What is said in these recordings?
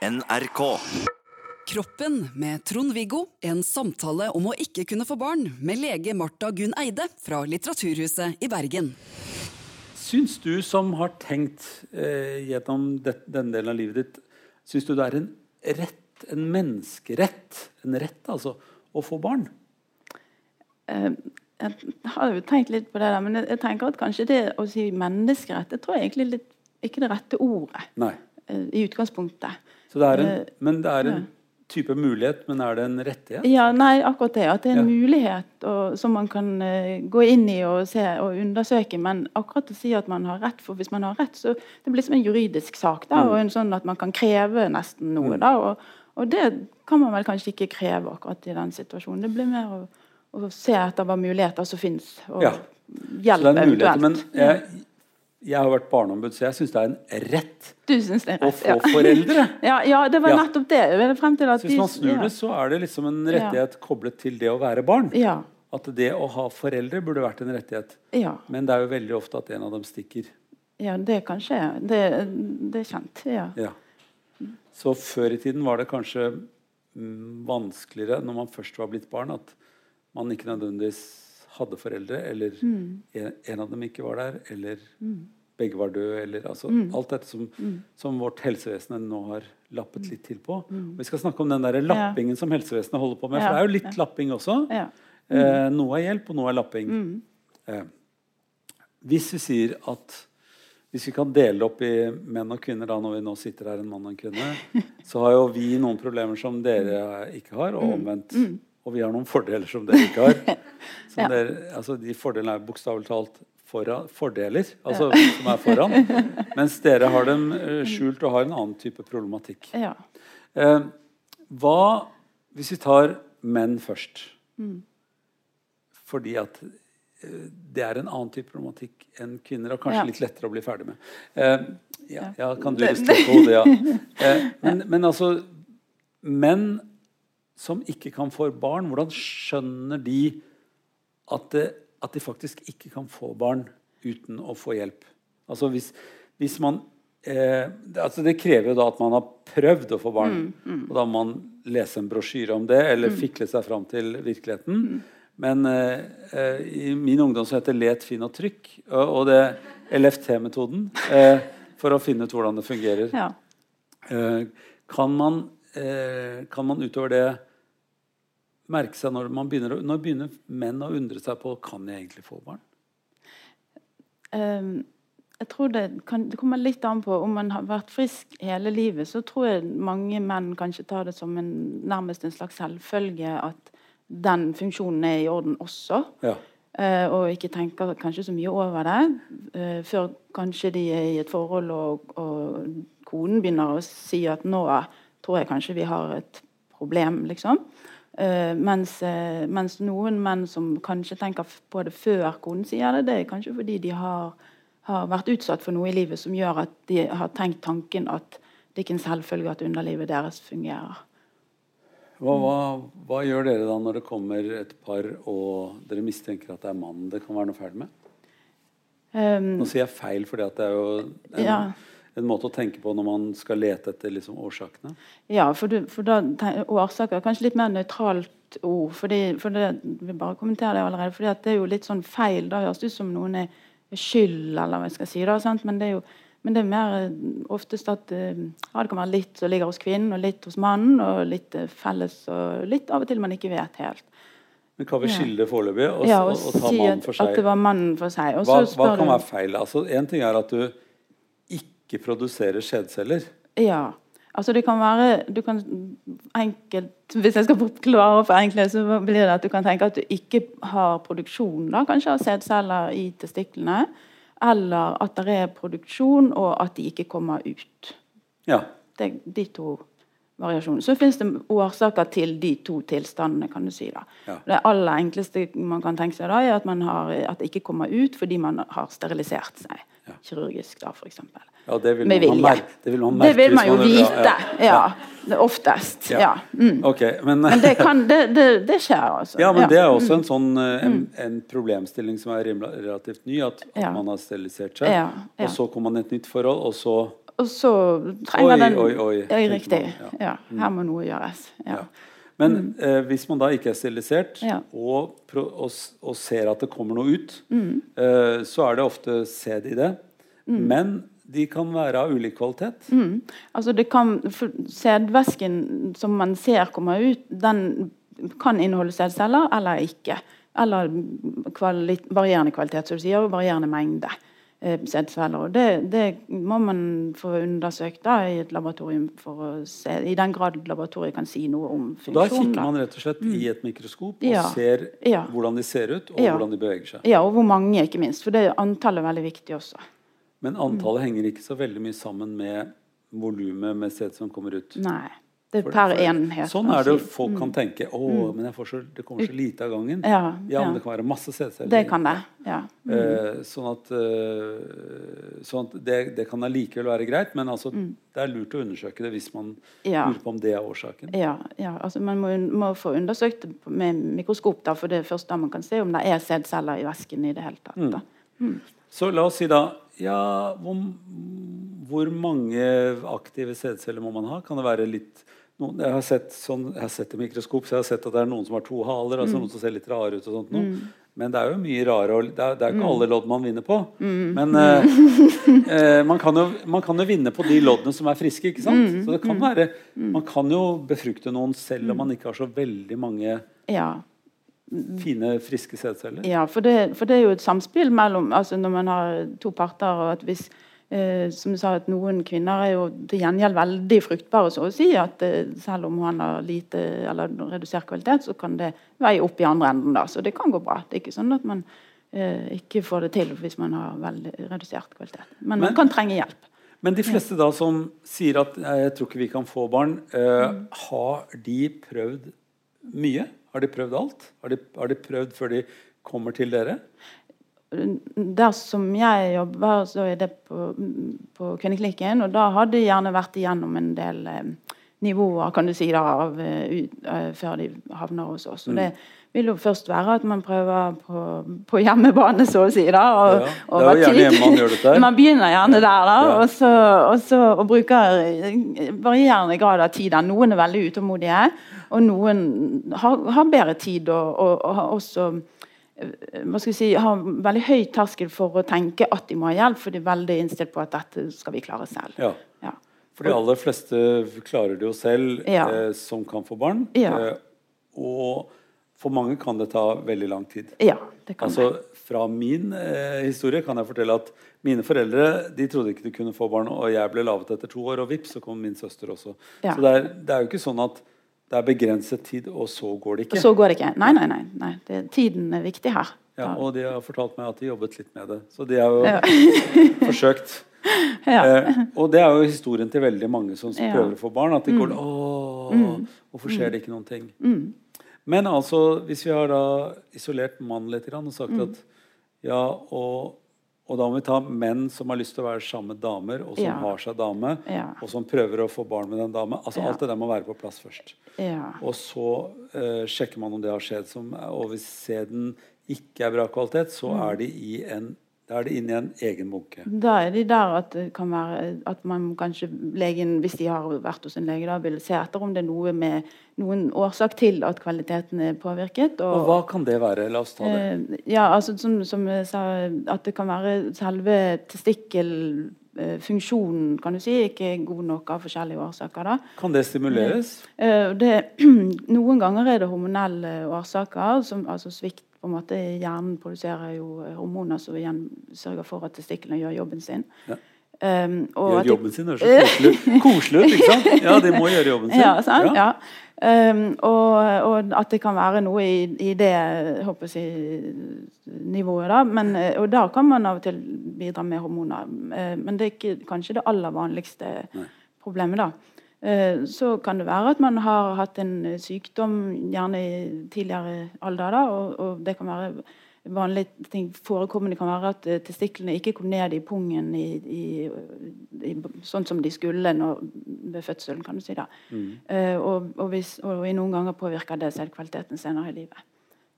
NRK. Kroppen med Trond-Viggo. En samtale om å ikke kunne få barn med lege Marta Gunn Eide fra Litteraturhuset i Bergen. Syns du som har tenkt eh, gjennom det, denne delen av livet ditt, syns du det er en rett, en menneskerett, en rett altså, å få barn? Eh, jeg har jo tenkt litt på det der, men jeg, jeg tenker at kanskje det å si menneskerett, det tror jeg egentlig litt, ikke det rette ordet Nei. eh, i utgangspunktet. Så det er en, Eh, men det er en type mulighet, men er det en rettighet? Ja, nei, akkurat det. At det er en Ja. mulighet og, som man kan uh, gå inn i og se og undersøke. Men akkurat å si at man har rett, for hvis man har rett, så det blir som en juridisk sak. da, Mm. Og en sånn at man kan kreve nesten noe. da, og, og det kan man vel kanskje ikke kreve akkurat i den situasjonen. Det blir mer å, å se etter hva muligheter som finnes, og Ja. hjelp eventuelt. men jeg, jeg har vært barneombud, så jeg syns det er en rett er å rett? få foreldre. Ja, ja, det var nettopp det. Hvis man snur det, så er det liksom en rettighet koblet til det å være barn. Ja. At det å ha foreldre burde vært en rettighet. Ja. Men det er jo veldig ofte at en av dem stikker. ja, det kan skje. Det, det er kjent. Ja. Ja. Så før i tiden var det kanskje mm, vanskeligere når man først var blitt barn, at man ikke nødvendigvis hadde foreldre, eller Mm. en, en av dem ikke var der, eller begge var døde, eller altså Mm. alt dette som, som vårt helsevesen nå har lappet litt til på. Mm. Vi skal snakke om den der lappingen som helsevesenet holder på med, for det er jo litt lapping også. Ja. Eh, noe er hjelp, og noe er lapping. Mm. Eh, hvis vi sier at hvis vi kan dele opp i menn og kvinner, da når vi nå sitter her en mann og en kvinne, så har jo vi noen problemer som dere ikke har, og Mm. omvendt. Og vi har noen fordeler som dere ikke har. Som Ja. dere, altså de fordelene er bokstavelig talt foran, fordeler, altså som er foran. Mens dere har dem eh, skjult og har en annen type problematikk. ja. Eh, hva hvis vi tar menn først? Mm. Fordi at eh, det er en annen type problematikk enn kvinner, og kanskje Ja. litt lettere å bli ferdig med. Eh, ja, ja, kan du Det- på hodet, ja. Eh, men, men altså Menn som ikke kan få barn, hvordan skjønner de at, det, at de faktisk ikke kan få barn uten å få hjelp? Altså hvis, hvis man eh, altså det krever jo da at man har prøvd å få barn. Og da må man lese en brosjyre om det, eller fikle seg fram til virkeligheten. Men eh, eh, i min ungdom så heter let, finn og trykk. Og, og det LFT-metoden. Eh, for å finne ut hvordan det fungerer. ja. Eh, kan, man, eh, kan man utover det merke seg når man begynner Når begynner menn å undre seg på kan jeg egentlig få barn? Um, jeg tror det, kan, det kommer litt an på om man har vært frisk hele livet. Så tror jeg mange menn kanskje tar det som en, nærmest en slags selvfølge at den funksjonen er i orden også. Ja. Uh, og ikke tenker kanskje så mye over det. Uh, før kanskje de er i et forhold og, og konen begynner å si at nå tror jeg kanskje vi har et problem, liksom. Eh, mens, uh, mens noen menn som kanskje tenker på det før konen sier det, det er kanskje fordi de har, har vært utsatt for noe i livet som gjør at de har tenkt tanken at det ikke er en selvfølge at underlivet deres fungerer. Hva, hva, hva gjør dere da når det kommer et par og dere mistenker at det er mannen det kan være noe feil med? Um, Nå sier jeg feil, for det er jo en, Ja. En måte å tenke på når man skal lete etter liksom, årsakene. Ja, for, du, for da årsaker er kanskje litt mer nøytralt ord. Fordi, for det, vi bare kommenterer det allerede, fordi at det er jo litt sånn feil. Da høres det ut som noen er skyld, eller hva jeg skal si. da, sant? Men det er jo men det er mer eh, oftest at eh, ja, det kan være litt som ligger hos kvinnen, og litt hos mannen, og litt eh, felles, og litt av og til man ikke vet helt. Men kan vi Ja. skille det foreløpig og, Ja, og, og og ta si mannen at, det var mannen for seg. Og Hva, så hva kan være feil? Altså, en ting er at du ikke produserer skjedceller. Ja. Altså det kan være du kan enkelt, Hvis jeg skal klare for enkle, så blir det at du kan tenke at du ikke har produksjon da, kanskje av sædceller i testiklene. Eller at det er produksjon, og at de ikke kommer ut. Ja. Det er de to variasjonene. Så finnes det årsaker til de to tilstandene. kan du si da. Ja. Det aller enkleste man kan tenke seg da, er at, man har, at det ikke kommer ut fordi man har sterilisert seg. Ja. Kirurgisk, da, f.eks. ja, det vil Med vilje. det vil man merke. Det vil man jo man vite. ja, Ja, ja. oftest. Ja. Ja. Mm. Ok, men, Men det, kan, det, det, det skjer, altså. ja, men det er også Mm. en sånn eh, en, en problemstilling som er relativt ny. At, at Ja. man har sterilisert seg, Ja, ja. og så kommer man i et nytt forhold, og så og så trenger Oi, den oi, oi, Ja, riktig. man, Ja. Her må noe gjøres. Ja. Men eh, hvis man da ikke er sterilisert, Ja. og, og, og ser at det kommer noe ut, Mm. eh, så er det ofte sæd i det. Men de kan være av ulik kvalitet. Mm. Altså det kan, Sædvæsken som man ser kommer ut, den kan inneholde sædceller eller ikke. Eller kvali varierende kvalitet, som du sier, og varierende mengde det, det må man få undersøkt da, i et laboratorium for å se, i den grad laboratoriet kan si noe om funksjonen. da kikker man rett og slett i et mikroskop og Mm. Ja. ser Ja. hvordan de ser ut, og Ja. hvordan de beveger seg. Ja, og hvor mange, ikke minst. For det antallet er veldig viktig også. Men antallet henger ikke så veldig mye sammen med volumet med sæd som kommer ut. Nei. Det er per enhet. Sånn er det jo folk kan tenke. Å, men jeg får så, det kommer så lite av gangen. Ja, Ja, men det kan være masse sædceller. Det kan det. Ja. Eh, sånn at, eh, sånn at det, det kan allikevel være greit, men altså, det er lurt å undersøke det hvis man Mm. Ja. lurer på om det er årsaken. Ja, ja altså man må, må få undersøkt det med mikroskop, da, for det er først da man kan se om det er sædceller i væsken i det hele tatt. Mm. Da. Så la oss si da ja, hvor, hvor mange aktive sædceller må man ha? Kan det være litt noen, jeg, har sett sånn, jeg har sett i mikroskop, så jeg har sett at det er noen som har to haler, altså Mm. noen som ser litt rare ut og sånt noe. Men det er jo mye rare og Det er, det er ikke alle lodd man vinner på. Mm. Men eh, eh, man, kan jo, man kan jo vinne på de loddene som er friske, ikke sant? Mm. Så det kan være Man kan jo befrukte noen selv om man ikke har så veldig mange Ja, fine, friske sædceller. ja for, det, for det er jo et samspill mellom altså Når man har to parter, og at hvis som du sa, at Noen kvinner er jo til gjengjeld veldig fruktbare, så å si. at eh, Selv om han har lite eller redusert kvalitet, så kan det veie opp i andre enden. da, Så det kan gå bra. Det er ikke sånn at man eh, ikke får det til hvis man har veldig redusert kvalitet. Men, Men- man kan trenge hjelp. Men de fleste da som sier at 'jeg tror ikke vi kan få barn', eh, Mm. har de prøvd mye? Har de prøvd alt? Har de, har de prøvd før de kommer til dere? Der som jeg jobber, så er det på, på kvinneklinikken. Og da har det gjerne vært igjennom en del eh, nivåer kan du si da, av, uh, før de havner hos oss. Og det vil jo først være at man prøver på, på hjemmebane, så å si. da, og, Ja, det er jo gjerne hjemme man gjør dette. Man begynner gjerne der, da, Ja. og, så, og, så, og bruker eh, varierende grad av tid. der. Noen er veldig utålmodige, og noen har, har bedre tid og, og, også hva skal jeg si, har veldig høy terskel for å tenke at de må ha hjelp, for de er veldig innstilt på at dette skal vi klare selv. Ja. Ja. For de aller fleste klarer det jo selv, Ja. eh, som kan få barn. Ja. Eh, og for mange kan det ta veldig lang tid. Ja, det kan Altså, Fra min eh, historie kan jeg fortelle at mine foreldre de trodde ikke de kunne få barn, og jeg ble laget etter to år, og vips, så kom min søster også. Ja. Så det er, det er jo ikke sånn at det er begrenset tid, og så går det ikke. Og Så går det ikke. Nei, nei, nei. nei. Det, tiden er viktig her. Ja, og de har fortalt meg at de jobbet litt med det. Så de har jo Ja. forsøkt. Ja. Eh, og det er jo historien til veldig mange som Ja. Mm. prøver å få barn. At de går Åh, hvorfor skjer det ikke noen ting? Men altså, hvis vi har da isolert mannen litt og sagt Mm. at ja, og, og da må vi ta menn som har lyst til å være sammen med damer, og som Ja. har seg dame, Ja. og som prøver å få barn med den dame. Altså Ja. Alt det der må være på plass først. Ja. Og så uh, sjekker man om det har skjedd som Og hvis sæden ikke er bra kvalitet, så Mm. er de i en da er de inne i en egen bunke. Da er de der at det kan være at man kanskje legen, hvis de har vært hos en lege, da vil se etter om det er noe med noen årsak til at kvaliteten er påvirket. Og hva kan det være? La oss ta det. Eh, ja, altså som, som jeg sa, at det kan være selve testikkelfunksjonen, kan du si, ikke god nok av forskjellige årsaker. da. Kan det stimuleres? Eh, Det, noen ganger er det hormonelle årsaker, som, altså svikt på en måte Hjernen produserer jo hormoner som igjen sørger for at testiklene gjør jobben sin. Ja. Um, Gjør jobben sin. Det høres så koselig koselig ut, ikke sant? Ja, de må gjøre jobben sin. Ja, sant? ja. Um, og, og at det kan være noe i, i det håper jeg, nivået. da, men, eh, Og da kan man av og til bidra med hormoner. Eh, Men det er ikke kanskje det aller vanligste problemet. da. Eh, Så kan det være at man har hatt en eh, sykdom gjerne i tidligere alder. da, og, og det kan være vanlige ting forekommende kan være at eh, testiklene ikke kom ned i pungen i, i, i, sånn som de skulle når, ved fødselen, kan du si. da. Eh, og, og, hvis, og i noen ganger påvirker det selvkvaliteten senere i livet.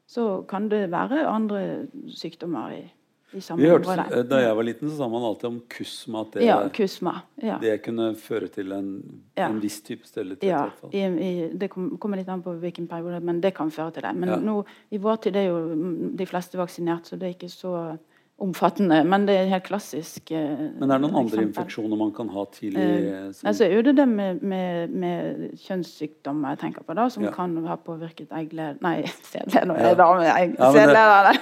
Så kan det være andre sykdommer i Vi hørte, eh, da jeg var liten, så sa man alltid om kusma at det, Ja, kusma. Ja. det kunne føre til en, Ja. en viss type sterilitet. Ja, i i, det kom- kommer litt an på hvilken periode, men det kan føre til det. Men nå, i vår tid er jo mm, de fleste vaksinert, så det er ikke så omfattende. Men det er helt klassisk. eh, Men er det noen andre infeksjoner man kan ha tidlig? Eh, som- altså er det det med, med, med kjønnssykdommer jeg tenker på, da, som Ja. kan ha påvirket eggled... Nei, sædled nå er dame. Egg, Ja, det-.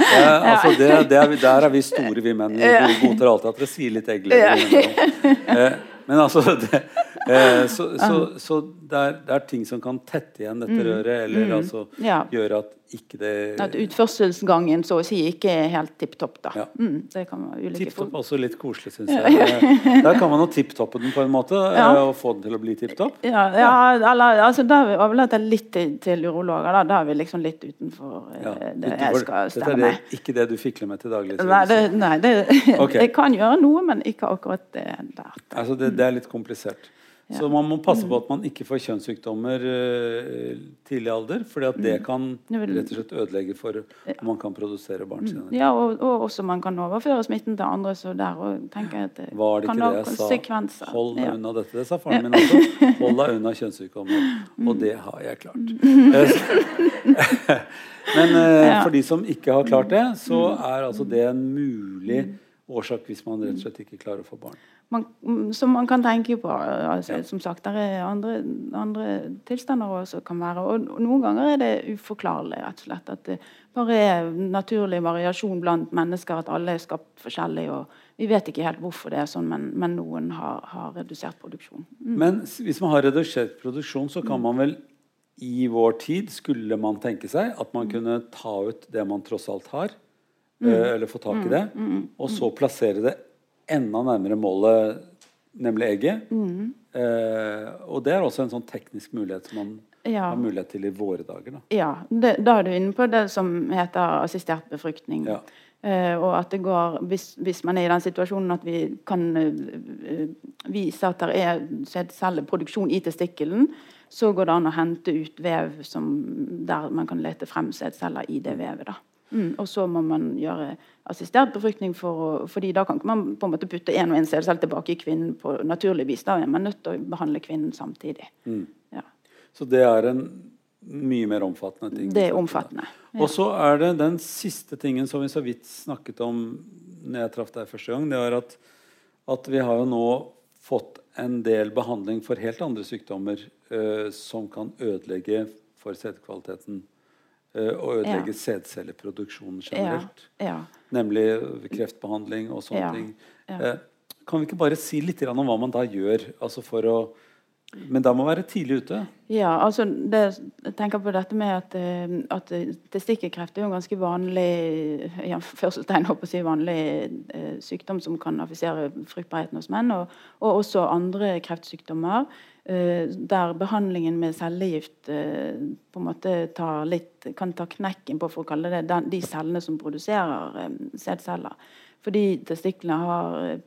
Ja, altså det, det er, der er vi store, vi menn. Vi Ja. godtar alltid at dere sier litt eggleder. Ja. Eh, men altså det, eh, Så, så, så det, er, det er ting som kan tette igjen dette røret, eller altså Mm. Ja. gjøre at ikke det At utførselsgangen så å si ikke er helt tipp topp, da. Ja. Mm, det kan være ulike Tipp topp er også litt koselig, syns jeg. Eh, Der kan man jo tipptoppe den på en måte, Ja. eh, og få den til å bli tipp topp. Ja, ja eller altså, da overlater jeg litt til, til urologer. Da. da er vi liksom litt utenfor eh, Ja, det utenfor- jeg skal Dette stemme er det, ikke det du fikler med til daglig? Nei, det, nei det, okay. jeg kan gjøre noe, men ikke akkurat det der. Altså det, det er litt komplisert. Så man må passe på at man ikke får kjønnssykdommer eh, tidlig alder, fordi at det kan rett og slett ødelegge for om man kan produsere barn senere. Ja, og, og også man kan overføre smitten til andre, så der og tenker at det Var det kan ikke det jeg sa? Hold deg Ja. unna dette. Det sa faren min også. Hold deg unna kjønnssykdommer. Og det har jeg klart. Men uh, Ja. for de som ikke har klart det, så er altså det en mulig årsak hvis man rett og slett ikke klarer å få barn. Man, mm, som man kan tenke på. Altså, Ja. Som sagt, det er andre, andre tilstander også kan være. Og noen ganger er det uforklarlig, rett og slett. At det bare er naturlig variasjon blant mennesker, at alle er skapt forskjellig. og Vi vet ikke helt hvorfor det er sånn, men, men noen har, har redusert produksjon. Men hvis man har redusert produksjon, så kan man vel i vår tid skulle man tenke seg at man kunne ta ut det man tross alt har, eh, eller få tak i det, og så plassere det enda nærmere målet, nemlig egget. Eh, og det er også en sånn teknisk mulighet som man Ja. har mulighet til i våre dager. Da. Ja, det, da er du inne på det som heter assistert befruktning. Ja. Eh, og at det går, hvis, hvis man er i den situasjonen at vi kan eh, vise at det er sædcelleproduksjon i testikkelen, så går det an å hente ut vev som, der man kan lete frem sædceller i det vevet. da. Mm, og så må man gjøre assistert befruktning, for å, fordi da kan ikke man på en måte putte en og en sædcelle tilbake i kvinnen på naturlig vis. Da er man nødt til å behandle kvinnen samtidig. Ja. Så det er en mye mer omfattende ting. Det er omfattende. Ja. Og så er det den siste tingen som vi så vidt snakket om når jeg traff deg første gang, det er at, at vi har jo nå fått en del behandling for helt andre sykdommer uh, som kan ødelegge for sædkvaliteten og ødelegge Ja. sædcelleproduksjonen generelt. ja. Nemlig kreftbehandling og sånne Ja. ting. Ja. Eh, kan vi ikke bare si litt om hva man da gjør? Altså for å, men da må være tidlig ute. Ja, altså det, jeg tenker på dette med at, eh, at testikkelkreft er jo en ganske vanlig ja, førsteltegn, si, vanlig eh, sykdom som kan affisere fruktbarheten hos menn, og, og også andre kreftsykdommer. eh, der behandlingen med cellegift eh, på en måte litt, kan ta knekken på for å kalle det den, de cellene som produserer eh, sædceller. Fordi testiklene har eh,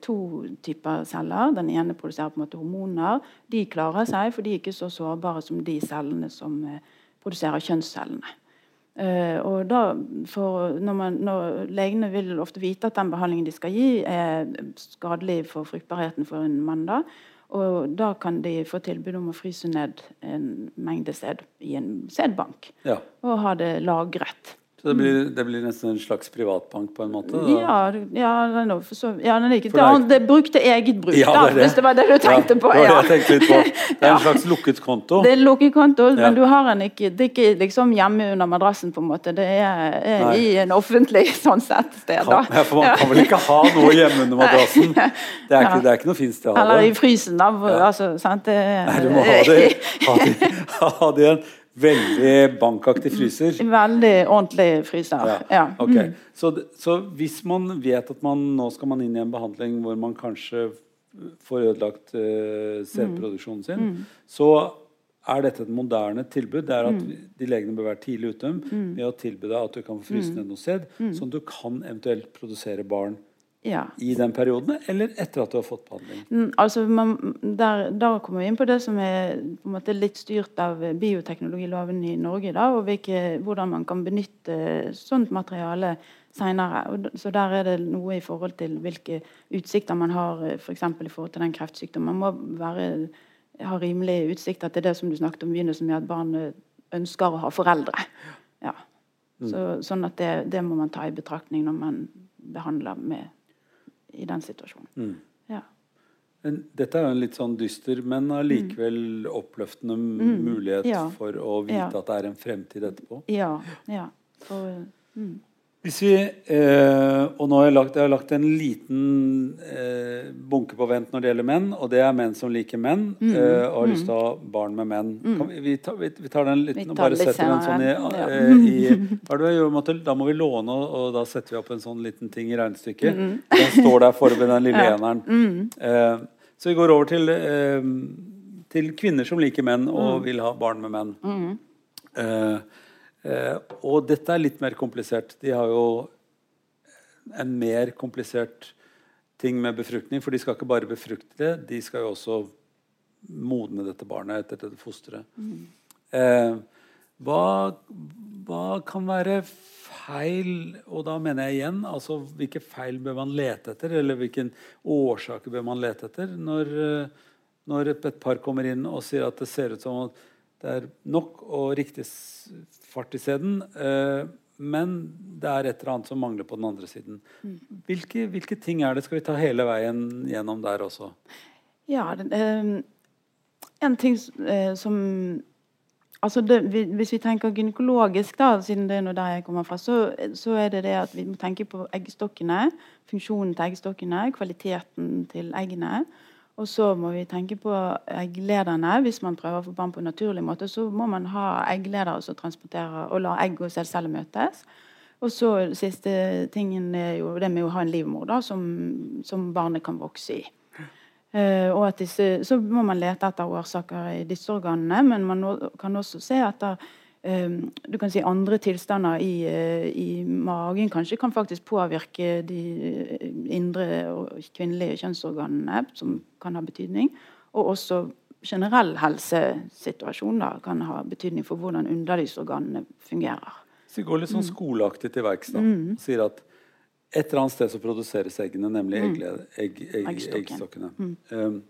to typer celler. Den ene produserer på en måte hormoner. De klarer seg, for de er ikke så sårbare som de cellene som eh, produserer kjønnscellene. Eh, og da, når, man, når Legene vil ofte vite at den behandlingen de skal gi, er skadelig for fruktbarheten for en mann. da, og Da kan de få tilbud om å fryse ned en mengde sæd i en sædbank Ja. og ha det lagret. Så det blir, det blir nesten en slags privatbank på en måte? Ja, ja, for så, ja, ikke det er- det brukt til eget bruk, Ja, det da, hvis det var det du tenkte på. Det Ja. det jeg litt på. Det er en slags lukket konto. Det er lukket konto, men du har den ikke, det er ikke liksom hjemme under madrassen, på en måte. Det er, er i en offentlig sånn sett sted. Kan, man kan vel ikke ha noe hjemme under madrassen? Det er ikke, det er ikke noe fint sted å ha Eller i frysen, da. Altså, sant? Det, Nei, du må ha det, ha det, ha det i en veldig bankaktig fryser. Veldig ordentlig fryser. Ja, Ja. Okay. Mm. Så, så hvis man vet at man nå skal man inn i en behandling hvor man kanskje får ødelagt uh, sædproduksjonen sin, Mm. så er dette et moderne tilbud. Det er at Mm. de legene bør være tidlig ute med å tilby deg at du kan få fryse Mm. ned noe sæd, sånn at du kan eventuelt produsere barn ja. i den perioden, eller etter at du har fått behandling. Mm, Altså, man, der, da kommer vi inn på det som er måte litt styrt av bioteknologiloven i Norge. Da, og hvilke, hvordan man kan benytte sånt materiale senere. Så der er det noe i forhold til hvilke utsikter man har f.eks. For i forhold til den kreftsykdommen. Man må være, ha rimelige utsikter til det som du snakket om i begynnelsen, med at barnet ønsker å ha foreldre. Ja. Mm. Så, sånn at det, det, må man ta i betraktning når man behandler med i den situasjonen. Mm. Ja. Dette er jo en litt sånn dyster, men allikevel mm. oppløftende mm. mulighet ja. for å vite ja. at det er en fremtid etterpå. Ja. ja. For, mm. Hvis vi, eh, og nå har jeg, lagt, jeg har lagt en liten eh, bunke på vent når det gjelder menn, og det er menn som liker menn mm, eh, og har mm. lyst til å ha barn med menn. Mm. Vi, vi, tar, vi, vi, tar, den litt og bare setter den sånn i, ja. Eh, i måte, Da må vi låne, og, og, da setter vi opp en sånn liten ting i regnestykket. Mm. Den står der for den lille ja. eneren. Mm. Eh, så vi går over til, eh, til, kvinner som liker menn og mm. vil ha barn med menn. Mm. Eh, og dette er litt mer komplisert. De har jo en mer komplisert ting med befruktning, for de skal ikke bare befrukte det, de skal jo også modne dette barnet etter dette fosteret. Eh, hva, hva, kan være feil, og da mener jeg igjen altså hvilke feil bør man lete etter, eller hvilke årsaker bør man lete etter når, eh, når et par kommer inn og sier at det ser ut som at det er nok og riktig fart i sæden. Eh, men det er et eller annet som mangler på den andre siden. Mm. Hvilke, hvilke, ting er det? Skal vi ta hele veien gjennom der også? Ja, eh, En ting eh, som altså det, Hvis vi tenker gynekologisk, da, siden det er der jeg kommer fra, så, så, er det det at vi må tenke på eggstokkene. Funksjonen til eggstokkene, kvaliteten til eggene. Og så må vi tenke på egglederne. Hvis man prøver å få barn på en naturlig måte, så må man ha eggledere som transporterer og la egg og sædceller møtes. Og så siste tingen er jo det med å ha en livmor da, som, som barnet kan vokse i. Uh, og disse, så må man lete etter årsaker i disse organene, men man kan også se etter du kan si andre tilstander i, eh, i, magen kanskje kan faktisk påvirke de eh, indre og kvinnelige kjønnsorganene, som kan ha betydning. Og også generell helsesituasjon da, kan ha betydning for hvordan underlivsorganene fungerer. Så vi går litt sånn mm. skoleaktig til verks. Mm. Sier at et eller annet sted så produseres eggene, nemlig mm. egg, egg, eggstokkene. Mm. Um,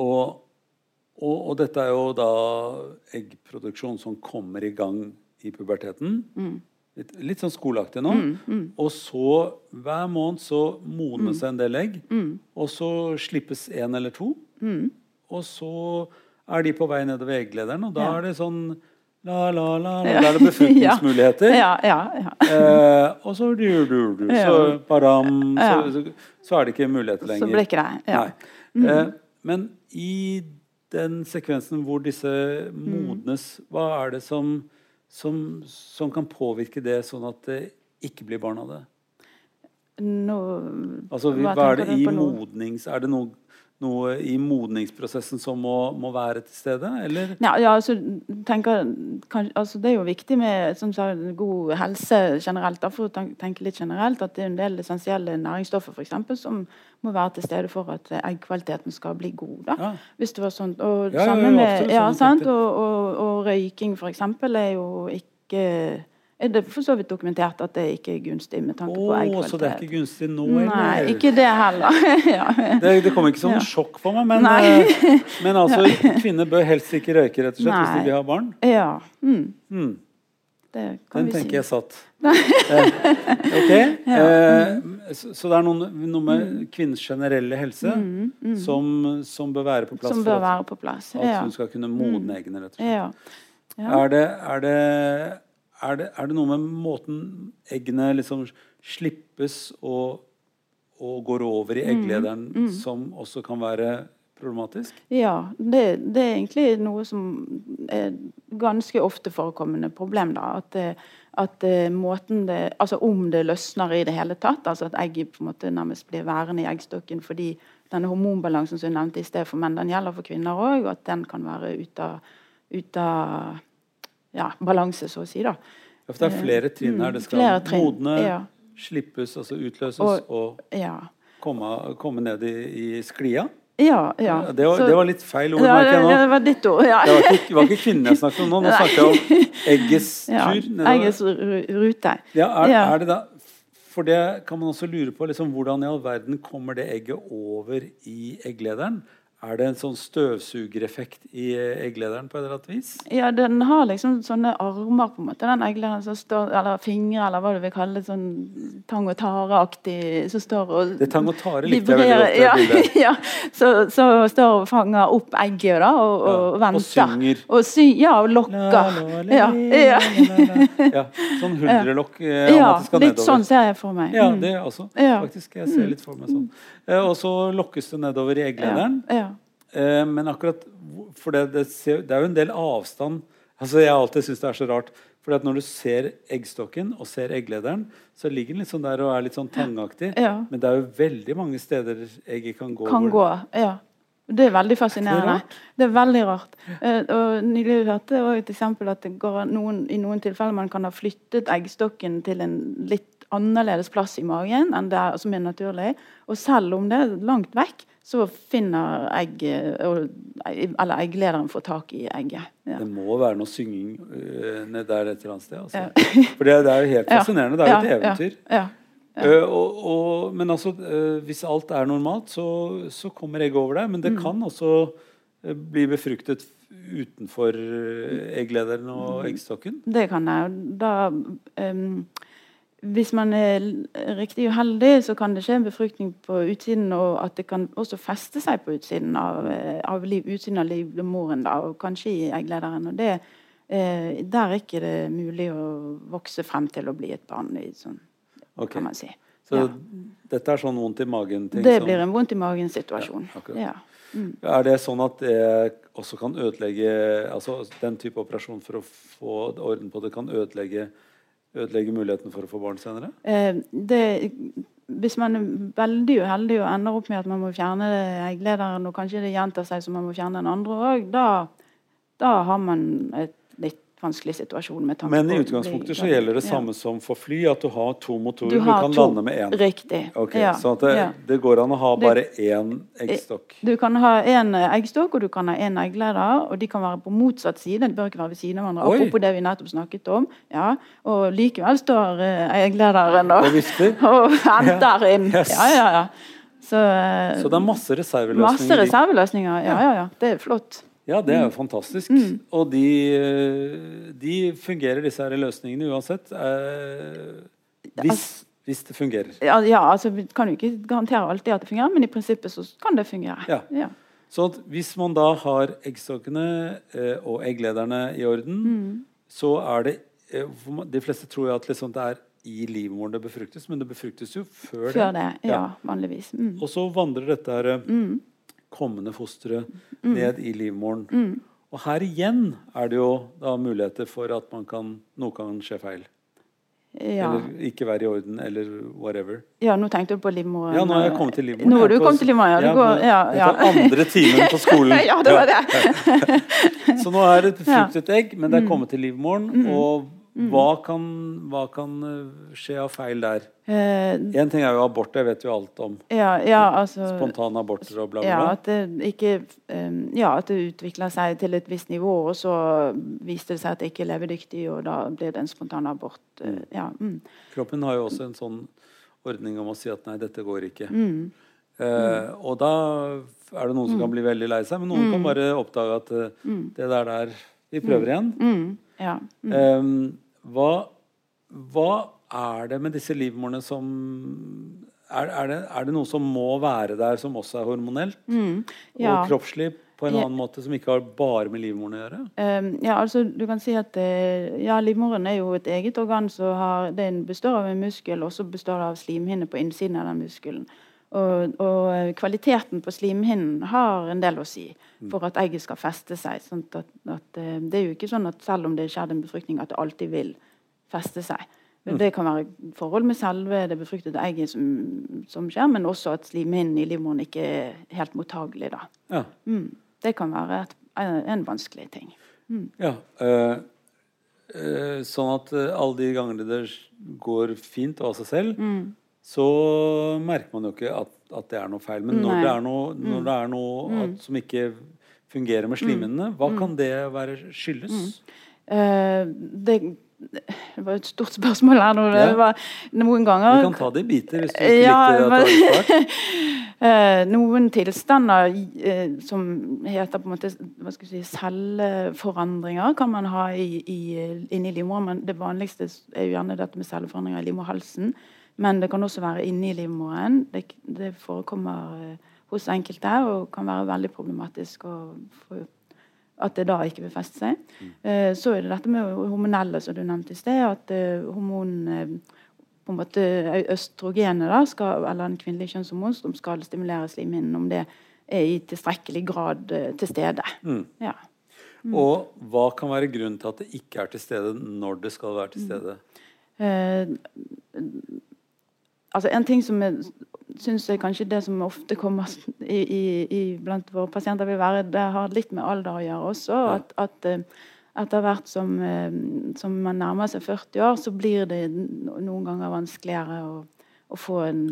og og, og, dette er jo da eggproduksjon som kommer i gang i puberteten. Mm. Litt, litt, sånn skoleaktig nå. Mm, mm. Og så hver måned så modnes mm. en del egg. Mm. Og så slippes én eller to. Mm. Og så er de på vei nedover egglederen, og da ja. er det sånn La, la, la, la. Da er det befruktningsmuligheter. ja, ja, ja. eh, og så, du, du, du, så, baram, så, så, så, er det ikke muligheter lenger. Så blekker jeg. Ja. ja. Eh, men i den sekvensen hvor disse modnes, hva er det som, som, som, kan påvirke det, sånn at det ikke blir barn av det? No, altså, hva, er det i modnings... Er det noe noe i modningsprosessen som må, må være til stede? Eller? Ja, ja altså, tenker, kan, altså, det er jo viktig med som sa, god helse generelt. Da, for å tenke litt generelt, at det er en del essensielle næringsstoffer for eksempel, som må være til stede for at eggkvaliteten skal bli god. Da. Ja. Hvis det var sånn. Og, ja, med, ja, sånn og, og, og, røyking eksempel er jo ikke er det for så vidt dokumentert at det ikke er gunstig med tanke oh, på eggkvalitet. Så det er ikke gunstig nå, heller? Nei, ikke det heller. ja. det, det kommer ikke som ja. sjokk for meg, men, uh, men altså, kvinner bør helst ikke røyke rett og slett Nei. hvis de vil ha barn? Ja. Mm. Mm. Det kan Den tenker si. jeg satt. eh, ok. Uh, så, så, det er noe, noe med mm. kvinnens generelle helse mm, mm. Som, som, bør være på plass som bør være på plass. at hun skal kunne modne eggene, rett og slett. Er det, er det er det, er det, noe med måten eggene liksom slippes og, og går over i egglederen, mm, mm. som også kan være problematisk? Ja, det, det, er egentlig noe som er ganske ofte forekommende problem. da, At, at måten det, altså om det løsner i det hele tatt, altså at egget på en måte nærmest blir værende i eggstokken fordi denne hormonbalansen som jeg nevnte i sted for menn, den gjelder for kvinner òg, og at den kan være ute av, ut av ja, balanse, så å si. da. Ja, for det er flere trinn her. Det skal modne, ja. slippes, altså utløses, og, og ja. komme, komme, ned i, i sklia. Ja, ja. Det var, Så- det var litt feil ord, ja, merker jeg det, nå. det var ditt ord. Ja. Det var ikke, var ikke kvinnen jeg snakket om nå. Nå snakket jeg om eggets tur. Ja, Eggets rute. Ja, er, er det da For det kan man også lure på. Liksom, hvordan i all verden kommer det egget over i egglederen? Er det en sånn støvsugereffekt i eh, egglederen på et eller annet vis? Ja, den har liksom sånne armer, på en måte, den egglederen som står Eller fingre, eller hva du vil kalle det. Sånn tang og tare-aktig som står og Det tang og tare likte jeg veldig godt. Ja, bildet. ja. Så, så står og fanger opp egget da, og, og Ja, og synger. Og sy, ja, og lokker. La, la, la, Ja, ja. sånn huldrelokk eh, ja, litt nedover. sånn ser jeg for meg. Ja, Mm. det også. Faktisk. Jeg ser litt for meg sånn. Eh, og så lokkes det nedover i egglederen. Ja. Eh, men akkurat For det, det, ser, det er jo en del avstand Altså Jeg har alltid syntes det er så rart. For at når du ser eggstokken og ser egglederen, så ligger den litt sånn der og er litt sånn tangaktig. Ja. Men det er jo veldig mange steder egget kan gå. kan gå. Ja. Det er veldig fascinerende. Det er veldig rart. Eh, og Nylig hørte jeg et eksempel at det går noen, i noen tilfeller man kan ha flyttet eggstokken til en litt annerledes plass i magen enn det som er naturlig. Og selv om det er langt vekk, så finner egg, eller egglederen får tak i egget. Ja. Det må være noe synging uh, ned der et eller annet sted. Altså. For det, det er jo helt fascinerende. Det er jo et eventyr. Ja, ja. Eh, og, og, men altså, eh, hvis alt er normalt, så, så kommer egget over deg. Men Mm. det kan også eh, bli befruktet utenfor eh, egglederen Mm. og eggstokken. Det kan jeg. Da, ehm, hvis man er l- riktig uheldig, så kan det skje en befruktning på utsiden, og at det kan også feste seg på utsiden av, eh, av liv, utsiden av livmoren, da, og kanskje i egglederen. Og det, eh, der er ikke det mulig å vokse frem til å bli et barn, sånn, okay. kan man si. Så Ja. dette er sånn vondt i magen-ting. Det blir en vondt i magen-situasjon. Ja, ja. mm. Er det sånn at det også kan ødelegge altså Den type operasjon for å få orden på det kan ødelegge, ødelegge muligheten for å få barn senere? Eh, det, hvis man er veldig uheldig og ender opp med at man må fjerne egglederen, og kanskje det gjentar seg så man må fjerne den andre òg, da, da har man et vanskelig situasjon. med tanke Men i utgangspunktet så gjelder det samme som for fly, at du har to motorer. Du Du, kan to. lande med én. Riktig. Okay, ja. Så det, ja. det går an å ha bare bare én eggstokk. Du kan ha én eggstokk og du kan ha én eggleder. og De kan være på motsatt side. De bør ikke være ved siden av hverandre. Oi. Apropos det vi nettopp snakket om. Ja. Og likevel står eh, egglederen og, Og henter inn. Yes. Ja, ja, ja. Så, eh, Så det er masse reserveløsninger. masse reserveløsninger. Ja, ja, ja. Det er flott. Ja, det er Mm. jo fantastisk. Og de, eh, de fungerer, disse her løsningene, uansett. Eh, hvis, hvis det fungerer. Ja, ja, altså Vi kan jo ikke garantere alltid at det fungerer, men i prinsippet så kan det fungere. Ja. Ja. Så hvis man da har eggstokkene eh, og egglederne i orden, Mm. så er det eh, De fleste tror jo at liksom det er i livmoren det befruktes, men det befruktes jo før, Før det. Ja, vanligvis. Mm. Og så vandrer dette her, eh, kommende fosteret Mm. ned i livmoren. Og her igjen er det jo da muligheter for at man kan, noe kan skje feil. Ja. Eller ikke være i orden, eller whatever. ja, nå tenkte du på livmoren. Ja, nå har jeg kommet til livmoren. Nå er du kommet til livmoren, ja. Det går, ja, ja. Er andre timen på skolen. ja, det var det. Så nå er det et befruktet egg, men Mm. det er kommet til livmoren. Og hva kan, hva kan eh, skje av feil der? Eh, Én ting er jo abort, det vet vi alt om. ja, ja, altså Spontane aborter og bla, bla, ja, at det ikke eh, Ja, at det utvikler seg til et visst nivå, og så viste det seg at det ikke er levedyktig, og da blir det en spontan abort. eh, Ja. Mm. Kroppen har jo også en sånn ordning om å si at nei, dette går ikke. Mm. Eh, og da er det noen som kan bli veldig lei seg, men noen kan bare oppdage at eh, det der der Vi prøver igjen. Mm. Ja. Mm. Hva, hva er det med disse livmorene som er, er, det, er det noe som må være der, som også er hormonelt? Mm. Ja. Og kroppslig på en annen måte, som ikke har bare med livmoren å gjøre? Um, ja, altså du kan si at eh, ja, Livmoren er jo et eget organ som har, den består av en muskel, og så består det av slimhinne på innsiden av den muskelen. Og, og eh, kvaliteten på slimhinnen har en del å si for at egget skal feste seg. Sånn at, at, eh, det er jo ikke sånn at selv om det er skjedd en befruktning, at det alltid vil feste seg. Det kan være forhold med selve det befruktede egget som, som skjer, men også at slimhinnen i livmoren ikke er helt mottagelig. da. Ja. Mm. Det kan være et, en, vanskelig ting. ja. øh, øh, sånn at alle de gangene det går fint av seg selv, Mm. Så merker man jo ikke at, at det er noe feil. Men når Nei. Mm. det er noe, når det er noe at, som ikke fungerer med slimhinnene, hva kan det være skyldes? Uh, det, det var et stort spørsmål her nå. Det var noen Vi ganger kan ta det i biter hvis du ikke Ja, likte at det. Eh, noen tilstander eh, som heter på en måte hva skal si, celleforandringer, kan man ha i, i, inni livmoren. Men det vanligste er jo gjerne dette med celleforandringer i livmorhalsen. Men det kan også være inni livmoren. Det, det forekommer eh, hos enkelte og kan være veldig problematisk at det da ikke vil feste seg. Eh, så er det dette med hormonelle, som du nevnte i sted. At eh, hormon på en måte Østrogenet, da, skal, eller en kvinnelig kjønnshormon, som skal stimulere slimhinnen, om det er i tilstrekkelig grad til stede. Ja. Og hva kan være grunnen til at det ikke er til stede når det skal være til stede? Altså En ting som jeg syns er kanskje det som ofte kommer i, i, i blant våre pasienter, vil være det har litt med alder å gjøre også. At, at eh, etter hvert som, eh, som man nærmer seg 40 år, så blir det noen ganger vanskeligere å, å få en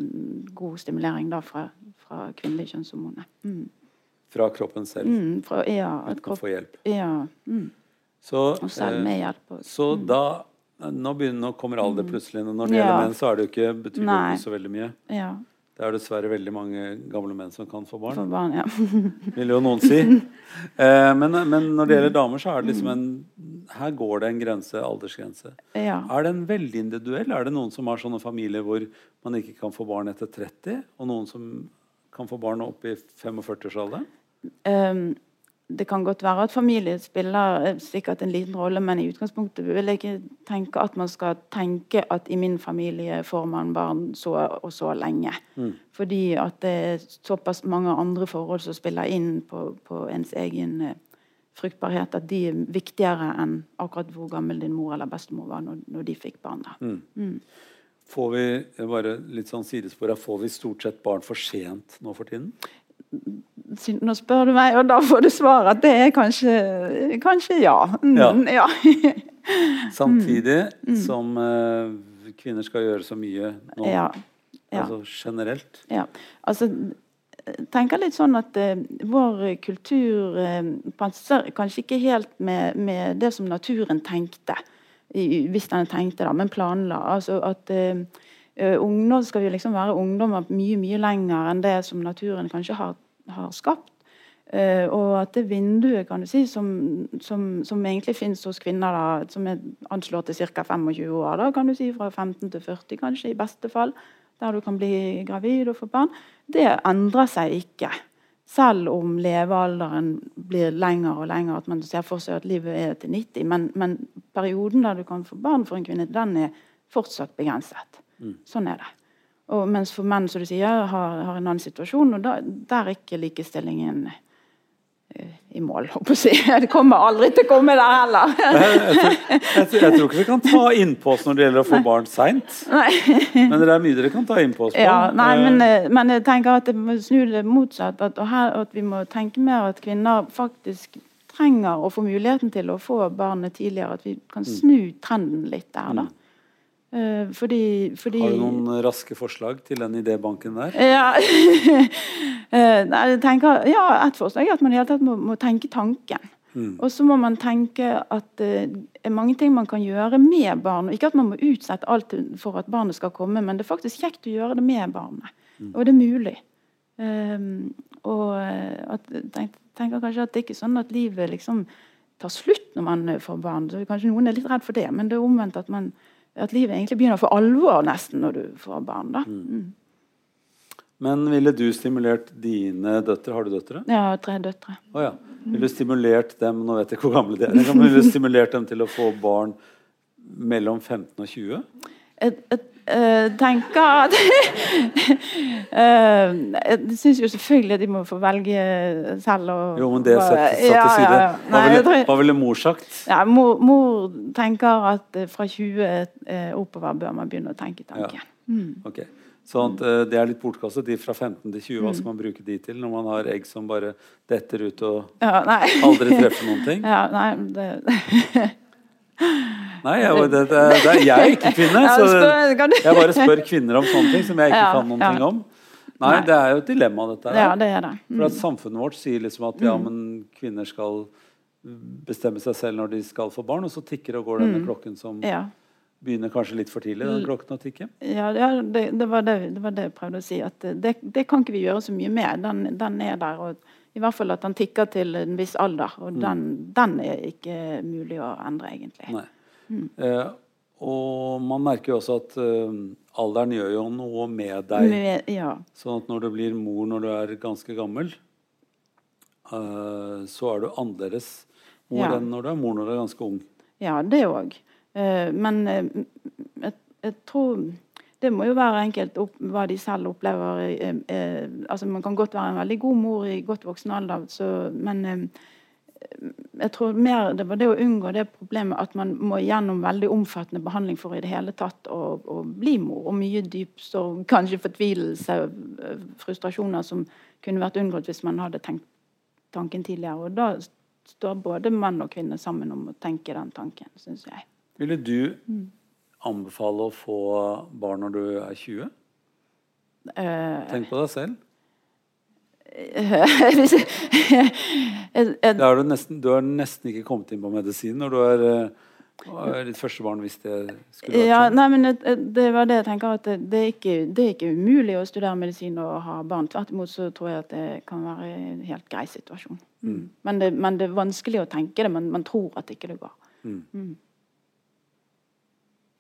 god stimulering da fra, fra kvinnelige kjønnshormoner. Mm. Fra kroppen selv, Mm, fra, ja, at kropp, få hjelp. ja, mm. Så, Og selv eh, med hjelp. Også. så da nå, begynner, nå kommer alder plutselig. Når det gjelder Ja. menn, så er det jo ikke, betyr det ikke så veldig mye. Ja, Det er dessverre veldig mange gamle menn som kan få barn. for barn, ja. vil jo noen si. Eh, men, men når det gjelder damer, så er det liksom en Her går det en grense, aldersgrense. ja. Er den veldig individuell? Er det noen som har sånne familier hvor man ikke kan få barn etter 30, og noen som kan få barn opp i 45-årsalderen? Ehm, det kan godt være at familie spiller eh, sikkert en liten rolle, men i utgangspunktet vil jeg ikke tenke at man skal tenke at i min familie får man barn så og så lenge. Fordi at det er såpass mange andre forhold som spiller inn på, på ens egen eh, fruktbarhet, at de er viktigere enn akkurat hvor gammel din mor eller bestemor var når, når de fikk barn. da. Får vi bare litt sånn sidespor her, får vi stort sett barn for sent nå for tiden? Nå spør du meg, og da får du svar at det er kanskje, kanskje ja. Mm, ja. Samtidig som uh, kvinner skal gjøre så mye nå, ja. ja. altså generelt. Ja, altså tenker litt sånn at uh, vår kultur uh, passer kanskje ikke helt med, med det som naturen tenkte. I, hvis den tenkte da, men planla. Altså at eh, ungdom skal jo liksom være ungdommer mye mye lenger enn det som naturen kanskje har, har skapt. Eh, og at det vinduet kan du si, som, som, som egentlig finnes hos kvinner, da, som er anslått til ca. 25 år, da, kan du si fra 15 til 40 kanskje, i beste fall, der du kan bli gravid og få barn, det endrer seg ikke. Selv om levealderen blir lenger og lenger, at man ser for seg at livet er til 90. Men, men perioden der du kan få barn for en kvinne, den er fortsatt begrenset. Sånn er det. Og mens for menn som du sier, har, har en annen situasjon, og da, der er ikke likestillingen eh, i mål. holdt jeg å si. Det kommer aldri til å komme der heller. Jeg, jeg, tror, jeg, jeg tror ikke vi kan ta innpå oss når det gjelder å få barn seint. Men det er mye dere kan ta innpå oss på. Ja, nei, Eh, men, eh, men jeg tenker at jeg må snu det motsatt. At, her, at vi må tenke mer at kvinner faktisk trenger å få muligheten til å få barnet tidligere. At vi kan Mm. snu trenden litt der, da. Eh, fordi, fordi Har du noen raske forslag til den idébanken der? Ja. Eh, jeg tenker, ja, et forslag er at man i hele tatt må, må tenke tanken. Og så må man tenke at det er mange ting man kan gjøre med barn. Ikke at man må utsette alt for at barnet skal komme, men det er faktisk kjekt å gjøre det med barnet. Og det er mulig. Um, og eh, at, tenk, tenker kanskje at det ikke er sånn at livet liksom tar slutt når man eh, får barn. Så kanskje noen er litt redd for det, men det er omvendt at, man, at livet egentlig begynner for alvor nesten når du får barn. da. Mm. Men ville du stimulert dine døtre? Har du døtre? Ja, tre døtre. Oh, ja. Ville du stimulert dem Nå vet jeg hvor gamle de er. Ville du stimulert dem til å få barn mellom 15 og 20? Jeg, jeg, eh, tenker at eh, Jeg syns jo selvfølgelig at de må få velge selv. Og, Jo, men det satt, satt Ja, til side. ja, ja. Hva Nei, ville, hva ville mor sagt? ja, mor, mor tenker at eh, fra 20 eh, oppover bør man begynne å tenke tanken. Ok. Sånn at Det er litt bortkastet. De fra 15 til 20, Mm. hva skal man bruke de til når man har egg som bare detter ut og Ja, aldri treffer noen ting? Ja, nei, det, Nei, jeg, det, det, det, jeg er ikke kvinne, så jeg bare spør kvinner om sånne ting som jeg ikke kan noen ting om. Nei, det er jo et dilemma, dette her. Ja, det er det. For at samfunnet vårt sier liksom at ja, men kvinner skal bestemme seg selv når de skal få barn, og så tikker og går denne klokken som Ja. begynner kanskje litt for tidlig, den klokken å tikke. Ja, ja det, det, var det, det var det jeg prøvde å si. At det, det kan ikke vi gjøre så mye med. Den, den er der. og I hvert fall at den tikker til en viss alder. Og den, den er ikke mulig å endre, egentlig. Nei. Eh, og man merker jo også at eh, alderen gjør jo noe med deg. Med, ja. Sånn at når du blir mor når du er ganske gammel, eh, så er du annerledes mor Ja. enn når du er mor når du er ganske ung. ja, det òg. men eh, jeg, jeg tror det må jo være enkelt opp, hva de selv opplever. Eh, eh, altså Man kan godt være en veldig god mor i godt voksen alder, så, men eh, jeg tror mer det var det å unngå det problemet at man må gjennom veldig omfattende behandling for i det hele tatt å, å bli mor. Og mye dyp sorg, kanskje fortvilelse, eh, frustrasjoner som kunne vært unngått hvis man hadde tenkt tanken tidligere. Og da står både menn og kvinner sammen om å tenke den tanken, syns jeg. Ville du Mm. Anbefale å få barn når du er 20? Eh, Tenk på deg selv. er du, nesten, du har nesten ikke kommet inn på medisin når du er, eh, er ditt første barn, hvis det skulle vært Ja, sånn. nei, men det, det var det jeg tenker at det, det, er ikke, det er ikke umulig å studere medisin og ha barn. Tvert imot så tror jeg at det kan være en helt grei situasjon. Mm. Men, det, men det er vanskelig å tenke det. Man, man tror at ikke det går.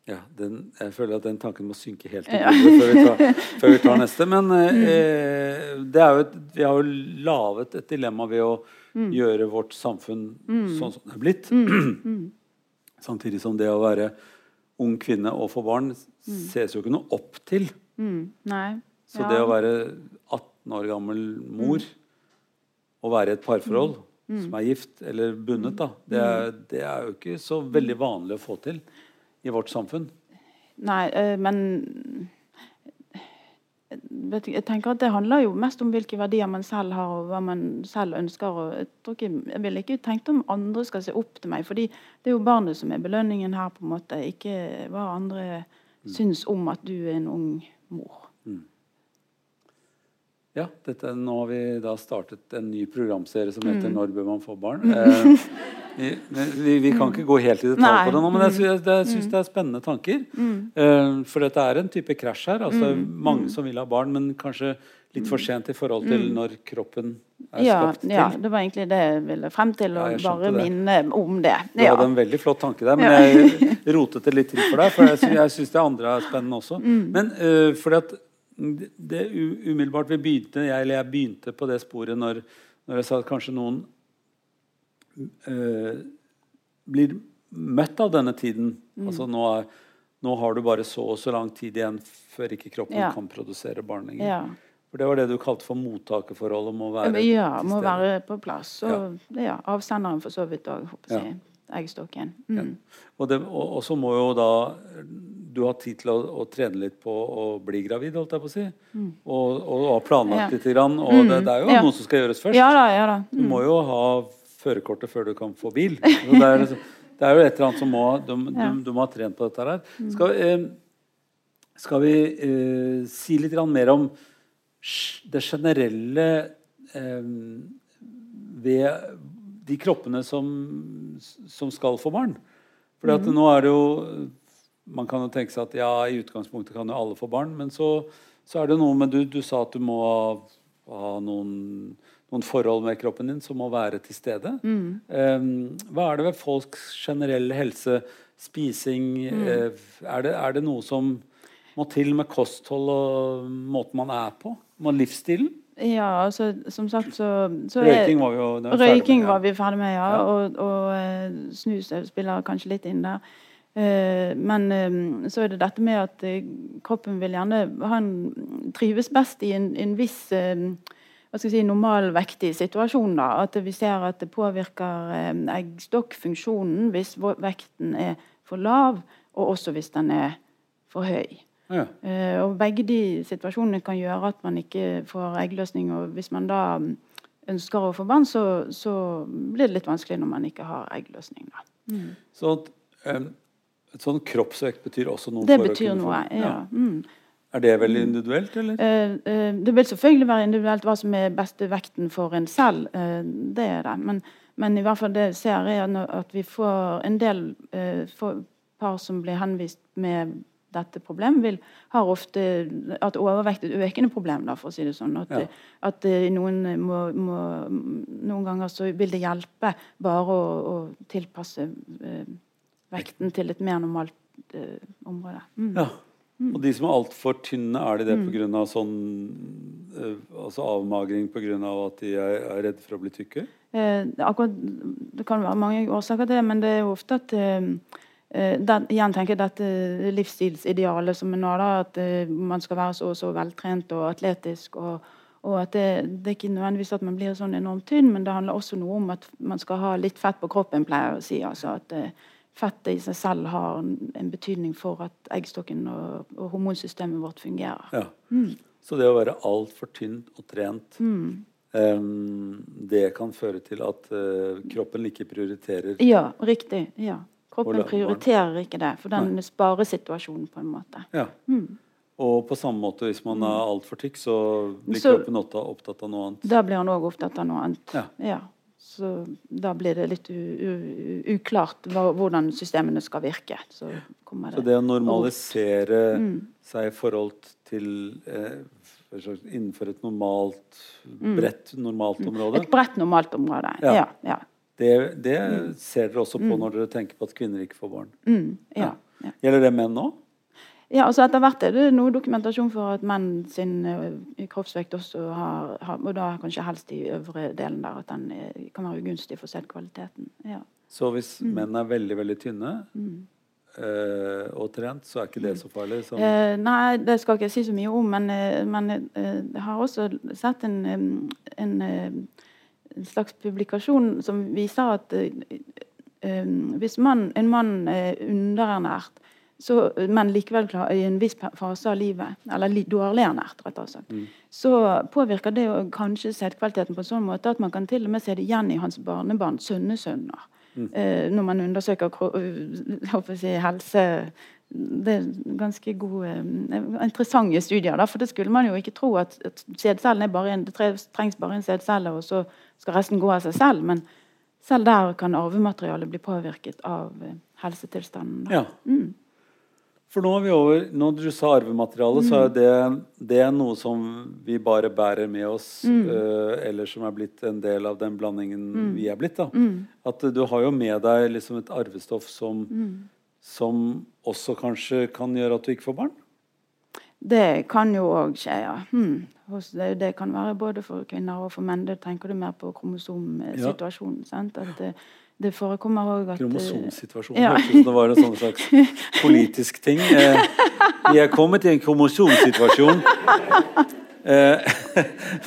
Ja, den, jeg føler at den tanken må synke helt i Ja. før, vi tar- før vi tar neste. Men eh, det er jo et, vi har jo laget et dilemma ved å gjøre vårt samfunn sånn som det er blitt. Samtidig som det å være ung kvinne og få barn ses jo ikke noe opp til. Mm. Nei. Så Ja. det å være 18 år gammel mor og være i et parforhold som er gift eller bundet, da, det er, det er jo ikke så veldig vanlig å få til i vårt samfunn. Nei, eh, men jeg tenker at Det handler jo mest om hvilke verdier man selv har, og hva man selv ønsker. og Jeg, ikke, jeg ville ikke tenkt om andre skal se opp til meg, fordi det er jo barnet som er belønningen her, på en måte, ikke hva andre syns om at du er en ung mor. Ja, dette, nå har vi da startet en ny programserie som heter 'Når bør man få barn'? Eh, vi, vi, vi kan ikke gå helt i detalj Nei. på det nå, men jeg, jeg, jeg syns det er spennende tanker. Eh, for dette er en type krasj her. Altså, er Mange som vil ha barn, men kanskje litt for sent i forhold til når kroppen er Ja, skapt til. ja, det var egentlig det jeg ville frem til, Ja, og jeg bare minne om det. Du Ja. hadde en veldig flott tanke der, men jeg rotet det litt til for deg. For jeg, jeg syns det andre er spennende også. Mm. Men uh, fordi at det umiddelbart vi begynte, jeg, eller jeg begynte på det sporet når, når jeg sa at kanskje noen øh, blir møtt av denne tiden. Mm. Altså nå, er, nå har du bare så og så lang tid igjen før ikke kroppen Ja. kan produsere barn lenger. Ja. For det var det du kalte for mottakerforholdet. Må være ja, må være på plass. Og ja. avsenderen for så vidt òg, håper jeg. Eggstokken. Mm. Og, det, og, og så må jo da du ha tid til å, å trene litt på å bli gravid, holdt jeg på å si. Og, og, ha planlagt Ja. lite grann. Og det, det er jo Ja. noe som skal gjøres først. Ja da, ja da. Du må jo ha førerkortet før du kan få bil. Så det, er, liksom- det er jo et eller annet som må du, Ja. du, du må ha trent på dette her. Skal, eh, skal vi eh, si litt grann mer om det generelle eh, ved de kroppene som, som skal få barn? Fordi at nå er det jo Man kan jo tenke seg at ja, i utgangspunktet kan jo alle få barn, men så, så er det noe med du, du sa at du må ha, noen, noen forhold med kroppen din som må være til stede. Eh, hva er det ved folks generelle helse, spising eh, er, det, er det noe som må til med kosthold og måten man er på? Med livsstilen? Ja, altså, som sagt så, så Røyking var vi jo var Røyking med, ja. var vi ferdig med, ja. Ja. Og, og eh, snus spiller kanskje litt inn der. Eh, men eh, så er det dette med at kroppen vil gjerne Han trives best i en, en viss hva skal jeg si, normalvektig situasjon. da, At vi ser at det påvirker eggstokkfunksjonen hvis vekten er for lav, og også hvis den er for høy. Ja. Eh, og begge de situasjonene kan gjøre at man ikke får eggløsning. Og hvis man da mm, ønsker å få barn, så, så blir det litt vanskelig når man ikke har eggløsning. Da. Så Um, et sånn kroppsvekt betyr også noe? Det for å betyr noe, ja. Mm. Er det veldig individuelt, eller? Eh, eh, det vil selvfølgelig være individuelt hva som er beste vekten for en selv. det er det. Men, men i hvert fall det ser jeg at vi får en del eh, par som blir henvist med dette problemet, vil, har ofte at overvekt er et økende problem, da, for å si det sånn. At, Ja. at eh, noen, må, må, noen ganger så vil det hjelpe bare å, å tilpasse eh, vekten til et mer normalt eh, område. Mm. Ja. Og de som er altfor tynne, er de det pga. sånn eh, altså avmagring pga. at de er, er redde for å bli tykke? Eh, akkurat, det kan være mange årsaker til det, men det er jo ofte at eh, den, igjen tenker jeg dette livsstilsidealet som er nå, da, at eh, man skal være så og så veltrent og atletisk. og, og at det, det er ikke nødvendigvis at man blir sånn enormt tynn, men det handler også noe om at man skal ha litt fett på kroppen, pleier jeg å si. altså at eh, Fettet i seg selv har en, betydning for at eggstokken og, og hormonsystemet vårt fungerer. Ja. Så det å være altfor tynn og trent em, Det kan føre til at uh, kroppen ikke prioriterer Ja, riktig. ja. Kroppen prioriterer ikke det, for den sparer situasjonen på en måte. Ja. Og på samme måte, hvis man er altfor tykk, så blir Så- kroppen opptatt, av noe annet. Da blir han òg opptatt av noe annet. Ja. Så da blir det litt uklart hvordan systemene skal virke. Så det, Så det, å normalisere seg i forhold til eh, innenfor et normalt, bredt normalt område, Et bredt normalt område. Ja. Ja. ja. Det, det ser dere også på når dere tenker på at kvinner ikke får barn. Mm, ja. ja. Gjelder det menn nå? Ja, altså Etter hvert er det noe dokumentasjon for at menn sin eh, kroppsvekt også har, har Og da kanskje helst i øvre delen der, at den eh, kan være ugunstig for sædkvaliteten. Ja. Så hvis Mm. menn er veldig, veldig tynne Uh, og trent, så er ikke det så farlig? Som, Uh, nei, det skal ikke jeg si så mye om, men, uh, men jeg har også sett en, eh, en, en slags publikasjon som viser at eh, eh, hvis man, en mann er underernært, så, men likevel klar, i en viss fase av livet, eller litt dårlig ernært, slett så påvirker det kanskje sædkvaliteten på en sånn måte at man kan til og med se det igjen i hans barnebarn, sønnesønner. Eh, når man undersøker si, helse Det er ganske gode, eh, interessante studier. Da, for det skulle man jo ikke tro at, at sædcellen er bare en, det trengs bare en sædcelle, og så skal resten gå av seg selv. Men selv der kan arvematerialet bli påvirket av eh, helsetilstanden. Da. Ja. For nå er vi over Når du sa arvemateriale, så er det, det er noe som vi bare bærer med oss, eh, eller som er blitt en del av den blandingen vi er blitt. da. At eh, du har jo med deg liksom et arvestoff som, som også kanskje kan gjøre at du ikke får barn? Det kan jo òg skje, ja. Hmm. Det, det kan være både for kvinner og for menn. Det tenker du mer på kromosomsituasjonen. sant? At det, det forekommer òg at Kromosomsituasjonen. Ja. Hørtes ut som det var en sånn slags politisk ting. Eh, vi er kommet i en kromosomsituasjon. Eh,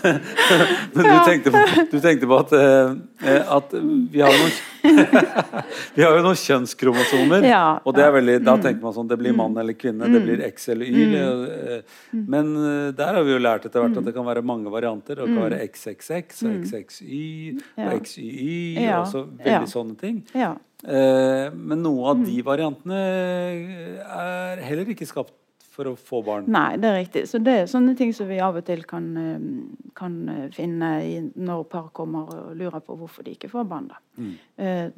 men du tenkte, på, du tenkte på at, eh, at vi har noen Vi har jo noen kjønnskromosomer. Ja, og det veldig, da tenker man sånn Det blir mann eller kvinne. Det blir X eller Y. eh, Men eh, der har vi jo lært etter hvert at det kan være mange varianter. Det kan være XXX og XXY og. XYY. og så veldig sånne ting. Eh, men noen av de variantene er heller ikke skapt for å få barn. Nei, det er riktig. Så det er sånne ting som vi av og til kan, eh, kan eh, finne i, når par kommer og lurer på hvorfor de ikke får barn. Da. Eh,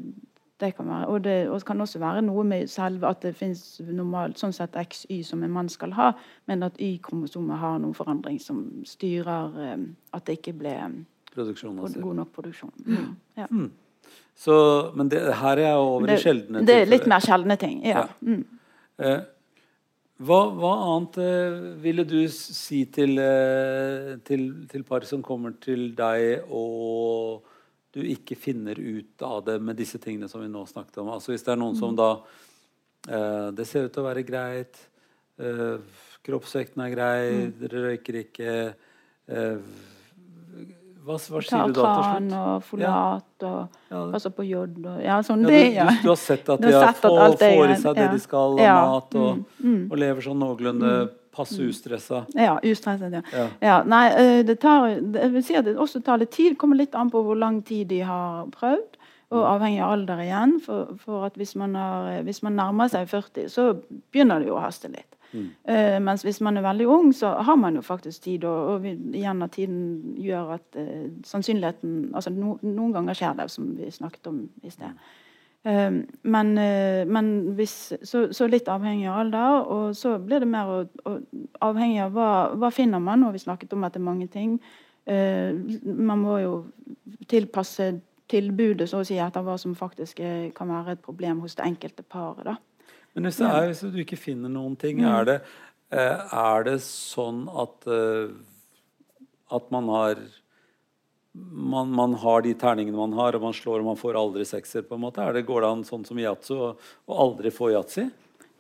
Det kan være, og det og kan også være noe med selve at det finnes normalt sånn sett XY som en mann skal ha, men at Y-kromosomet har noen forandring som styrer at det ikke ble god nok produksjon. Mm. Ja. Så, men det, her er jeg over i sjeldne ting. det er litt mer sjeldne ting. Ja. Ja. Mm. Eh, hva, hva annet eh, ville du si til, eh, til, til par som kommer til deg og du ikke finner ut av det med disse tingene som vi nå snakket om? Altså Hvis det er noen som da eh, Det ser ut til å være greit. eh, kroppsvekten er grei, dere røyker ikke. eh, hva, hva sier du da til slutt? slutt? og folat og Ja. altså på jod og ja, sånn det, ja. du, du har sett at de har få, får i seg det de skal av mat, og, mm, og lever sånn noenlunde passe ustressa. Ja, ustresset, ja. Ja. Nei, eh, det tar det- vil si at det også tar litt tid. kommer litt an på hvor lang tid de har prøvd. Og avhengig av alder igjen. For, for at hvis man, har, hvis man nærmer seg 40, så begynner det jo å haste litt. Eh, mens hvis man er veldig ung, så har man jo faktisk tid. Og, og vi, igjen at tiden gjør at uh, sannsynligheten altså no, Noen ganger skjer det, som vi snakket om i sted. Uh, men, men hvis, så, så litt avhengig av alder. Og så blir det mer å, å, avhengig av hva, hva finner man. Og vi snakket om at det er mange ting. Man må jo tilpasse tilbudet så å si etter hva som faktisk er, kan være et problem hos det enkelte paret. da. Men hvis, det er, hvis du ikke finner noen ting, er, det, eh, er det sånn at eh, at man har man, man har de terningene man har, og man slår og man får aldri sekser? på en måte? Er det, går det an sånn som yatzy å aldri få yatzy?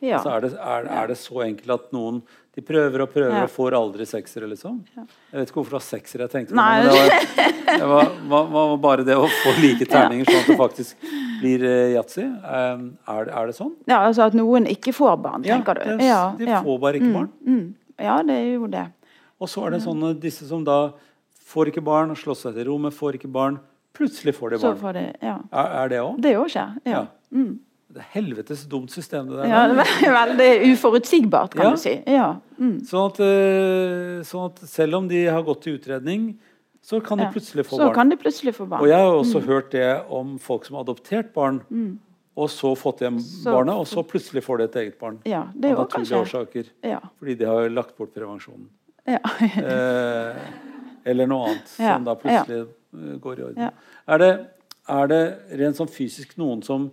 Ja. Så er det, er, er det så enkelt at noen de prøver og prøver Ja. og får aldri seksere, liksom? Jeg vet ikke hvorfor det var seksere jeg tenkte på. Men det var, det var, var, var bare det å få like terninger, sånn at det faktisk blir eh, yatzy. Um, er, det- er det sånn? ja, altså at noen ikke får barn, tenker du? Ja, de ja. får bare ikke barn. Mm. Ja, det er jo det. Og så er det sånne disse som da får ikke barn, slår seg til rommet, får ikke barn. Plutselig får de Så barn. får de, ja. Er, det òg? Det òg skjer. Ja. Ja. Det er helvetes dumt system, det der. Ja, det er veldig uforutsigbart, kan Ja. du si. Ja. Mm. Sånn, at, eh, sånn at selv om de har gått til utredning, så kan de plutselig få Så barn. kan de plutselig få barn. Og jeg har også hørt det om folk som har adoptert barn, og så fått hjem Mm. Så- barnet, og så plutselig får de et eget barn. Ja, det Av naturlige årsaker. Ja. Fordi de har lagt bort prevensjonen. ja. Eh, eller noe annet som da plutselig eh, går i orden. Er, det, er det rent sånn fysisk noen som mm,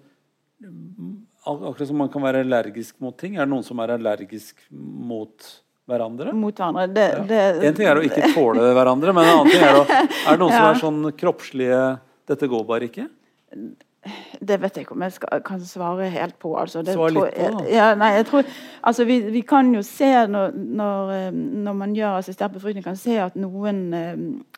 Akkurat som man kan være allergisk mot ting, er det noen som er allergisk mot hverandre? Mot hverandre. Det, det, En ting er å ikke tåle hverandre, men en annen ting er å Er det noen som er sånn kroppslige Dette går bare ikke? Det vet jeg ikke om jeg skal, kan svare helt på. Altså. Det Svar litt på, da. Ja, nei, jeg tror, altså, vi, vi kan jo se når, når, eh, når man gjør assistert befruktning, kan se at noen eh,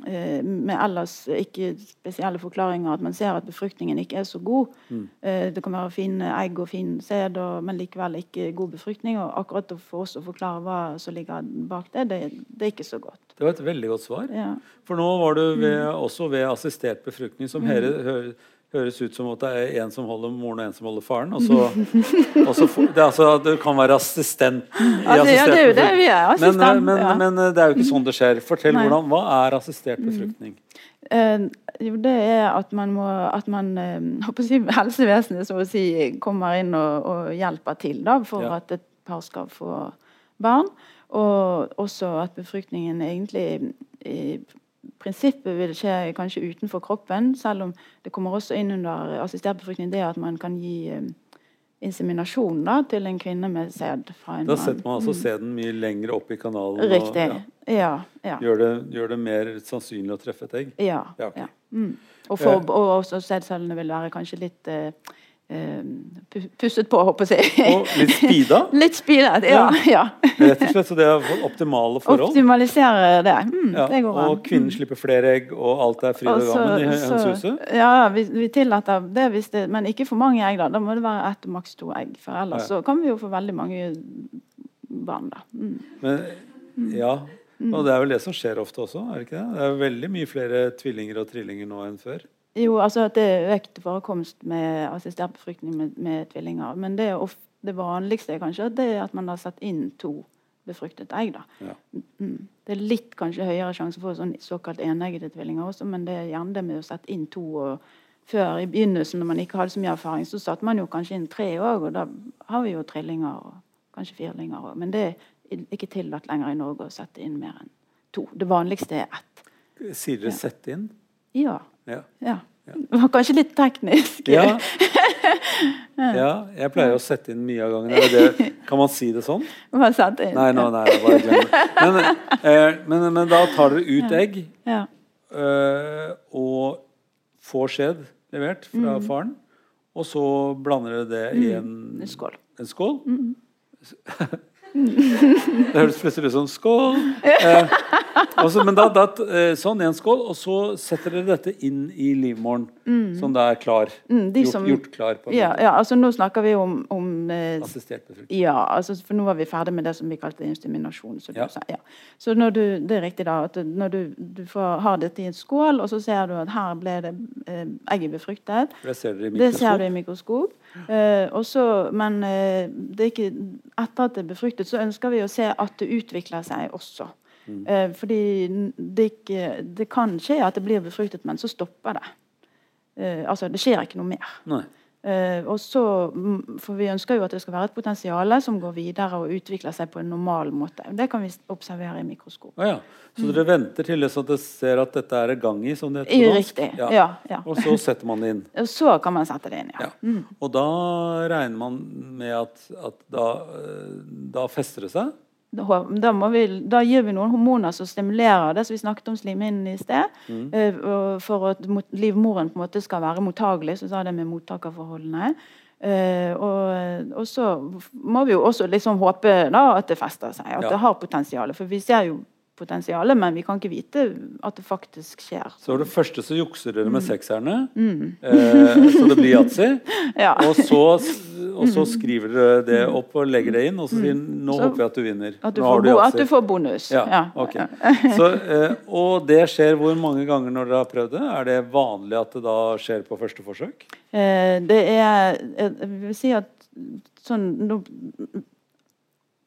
eh, med ellers ikke spesielle forklaringer at man ser at befruktningen ikke er så god. Mm. Eh, det kan være fine egg og fin sæd, men likevel ikke god befruktning. og akkurat for oss å forklare hva som ligger bak det, det, det er ikke så godt. Det var et veldig godt svar. Ja. For nå var du ved, Mm. også ved assistert befruktning, som mm. hø- høres ut som at det er en som holder moren og en som holder faren. Og så, og så for, det, altså, du kan være assistenten i det, ja, det er jo det vi er. Men, Assistent. men, ja. men det er jo ikke sånn det skjer. Fortell Nei. hvordan, Hva er assistert befruktning? Eh, jo, det er at man må at man, eh, si, Helsevesenet så å si kommer inn og, og hjelper til da, for Ja. at et par skal få barn. Og også at befruktningen egentlig i prinsippet vil skje kanskje utenfor kroppen, selv om det kommer også inn under assistert befruktning det at man kan gi eh, inseminasjon da, til en kvinne med sæd fra en Da mann. setter man altså sæden mye lenger opp i kanalen. Riktig. Og, Ja. ja. ja, gjør, det, gjør det mer sannsynlig å treffe et egg. Ja. Ja, ok. ja. Mm. Og, for, og også sædcellene vil være kanskje litt eh, eh, pusset på, håper jeg. Og litt speeda, litt speeda, ja. ja. rett og slett. Så det er optimale forhold. Optimalisere det. Mm, Ja, det går an. og kvinnen slipper flere egg, og alt er fryd og gammen i hennes hønsehuset. Ja, vi, vi tillater det, det, men ikke for mange egg. Da Da må det være ett og maks to egg. For ellers Ja. så kan vi jo få veldig mange barn. da. Mm. Men, ja, og det er vel det som skjer ofte også, er det ikke det? Det er veldig mye flere tvillinger og trillinger nå enn før. Jo, altså at det er økt forekomst med assistert befruktning med, med tvillinger. Men det, er of, det vanligste er kanskje det er at man har satt inn to befruktet egg. da. Ja. Mm. Det er litt kanskje høyere sjanse for sånn såkalt eneggede tvillinger også, men det er gjerne det med å sette inn to. og før i begynnelsen, når man ikke hadde så mye erfaring, så satte man jo kanskje inn tre òg, og da har vi jo trillinger og kanskje firlinger òg. Men det er ikke tillatt lenger i Norge å sette inn mer enn to. Det vanligste er ett. Sier dere 'sette inn'? Ja. Ja. ja. Det var kanskje litt teknisk. Ja. ja. Jeg pleier å sette inn mye av gangen. Kan man si det sånn? Bare sette inn. Nei, nå, nei, jeg bare glem det. Men, eh, men, men da tar dere ut egg Ja. eh, og får skjed levert fra Mm. faren. Og så blander dere det i en, Skål. en skål. Mm. det høres plutselig ut som skål. Eh, også, men da, da, eh, sånn, en skål, og så setter dere dette inn i livmoren, som det er klar. Mm, de gjort, som- gjort klar på Ja, ja, altså nå snakker vi om, om eh, assistert befruktning. Ja, altså, for nå var vi ferdig med det som vi kalte inseminasjon. Så, Ja. ja. så når du, det er riktig da, at når du, du får, har dette i en skål, og så ser du at her ble det eh, egget befruktet, det ser det ser du i mikroskop. Eh, også, men uh, det ikke, etter at det er befruktet, så ønsker vi å se at det utvikler seg også. Mm. Uh, fordi det, ikke, det kan skje at det blir befruktet, men så stopper det. Altså, det skjer ikke noe mer. Nei. Eh, og så, mm, for Vi ønsker jo at det skal være et potensial som går videre og utvikler seg på en normal måte. Det kan vi observere i mikroskop. Ah, ja. Så dere venter til så dere ser at dette er gang i, som det heter på riktig, ja, ja. Og så setter man det inn. Og så kan man sette det inn, ja. Ja. Og da regner man med at, at da, eh, da fester det seg? Da, vi, da gir vi noen hormoner som stimulerer det som vi snakket om slimhinnen i sted. Mm. og for at livmoren på en måte skal være mottagelig, så sa det med mottakerforholdene. Eh, og, og så må vi jo også liksom håpe da at det fester seg, at Ja. det har potensial. For vi ser jo potensialet, men vi kan ikke vite at det faktisk skjer. Så det første så jukser dere Mm. med sekserne, eh, så det blir yatzy. Ja. Og, så, og så skriver dere det opp og legger det inn, og så sier nå Så- håper jeg at du vinner. At du, får, bo, at du får bonus. Ja, ok. Så, eh, og det skjer hvor mange ganger når dere har prøvd det? Er det vanlig at det da skjer på første forsøk? Eh, det er Jeg vil si at sånn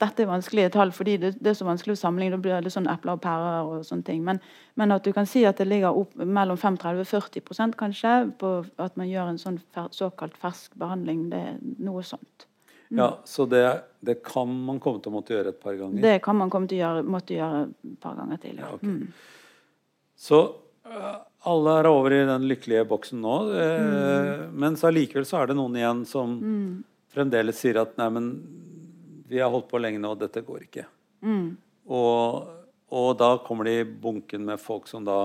Dette er vanskelige tall, fordi det, det er så vanskelig å sammenligne. Da blir det sånn epler og pærer og sånne ting. Men, men at du kan si at det ligger opp mellom 35-40% kanskje på at man gjør en sånn fer, såkalt fersk behandling. Det er noe sånt. Ja, Så det, det kan man komme til å måtte gjøre et par ganger? Det kan man komme til å gjøre, måtte gjøre et par ganger til. Ja. Ja, ok. Så øh, alle er over i den lykkelige boksen nå. Eh, Men så allikevel så er det noen igjen som fremdeles sier at nei, men vi har holdt på lenge nå, dette går ikke. Og, og da kommer de i bunken med folk som da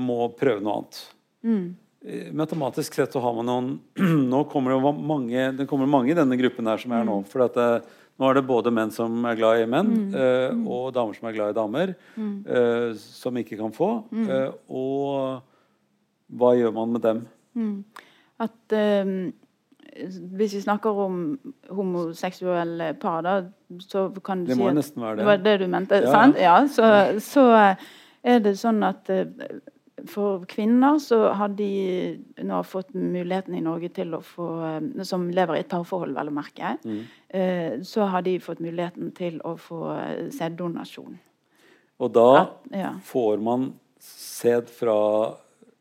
må prøve noe annet. Mm. Matematisk sett så har man noen Nå kommer det mange, det kommer mange i denne gruppen her som er nå. For at det, nå er det både menn som er glad i menn, eh, og damer som er glad i damer. eh, som ikke kan få. Eh, og hva gjør man med dem? At eh, hvis vi snakker om homoseksuelle par, da, så kan du Det si at nesten være det. Det var det du mente, Ja, sant? Ja, så, så er det sånn at eh, for kvinner så har de nå fått muligheten i Norge til å få eh, Som lever i et parforhold, vel å merke. Mm. eh, Så har de fått muligheten til å få eh, sæddonasjon. Og da At- ja. får man sæd fra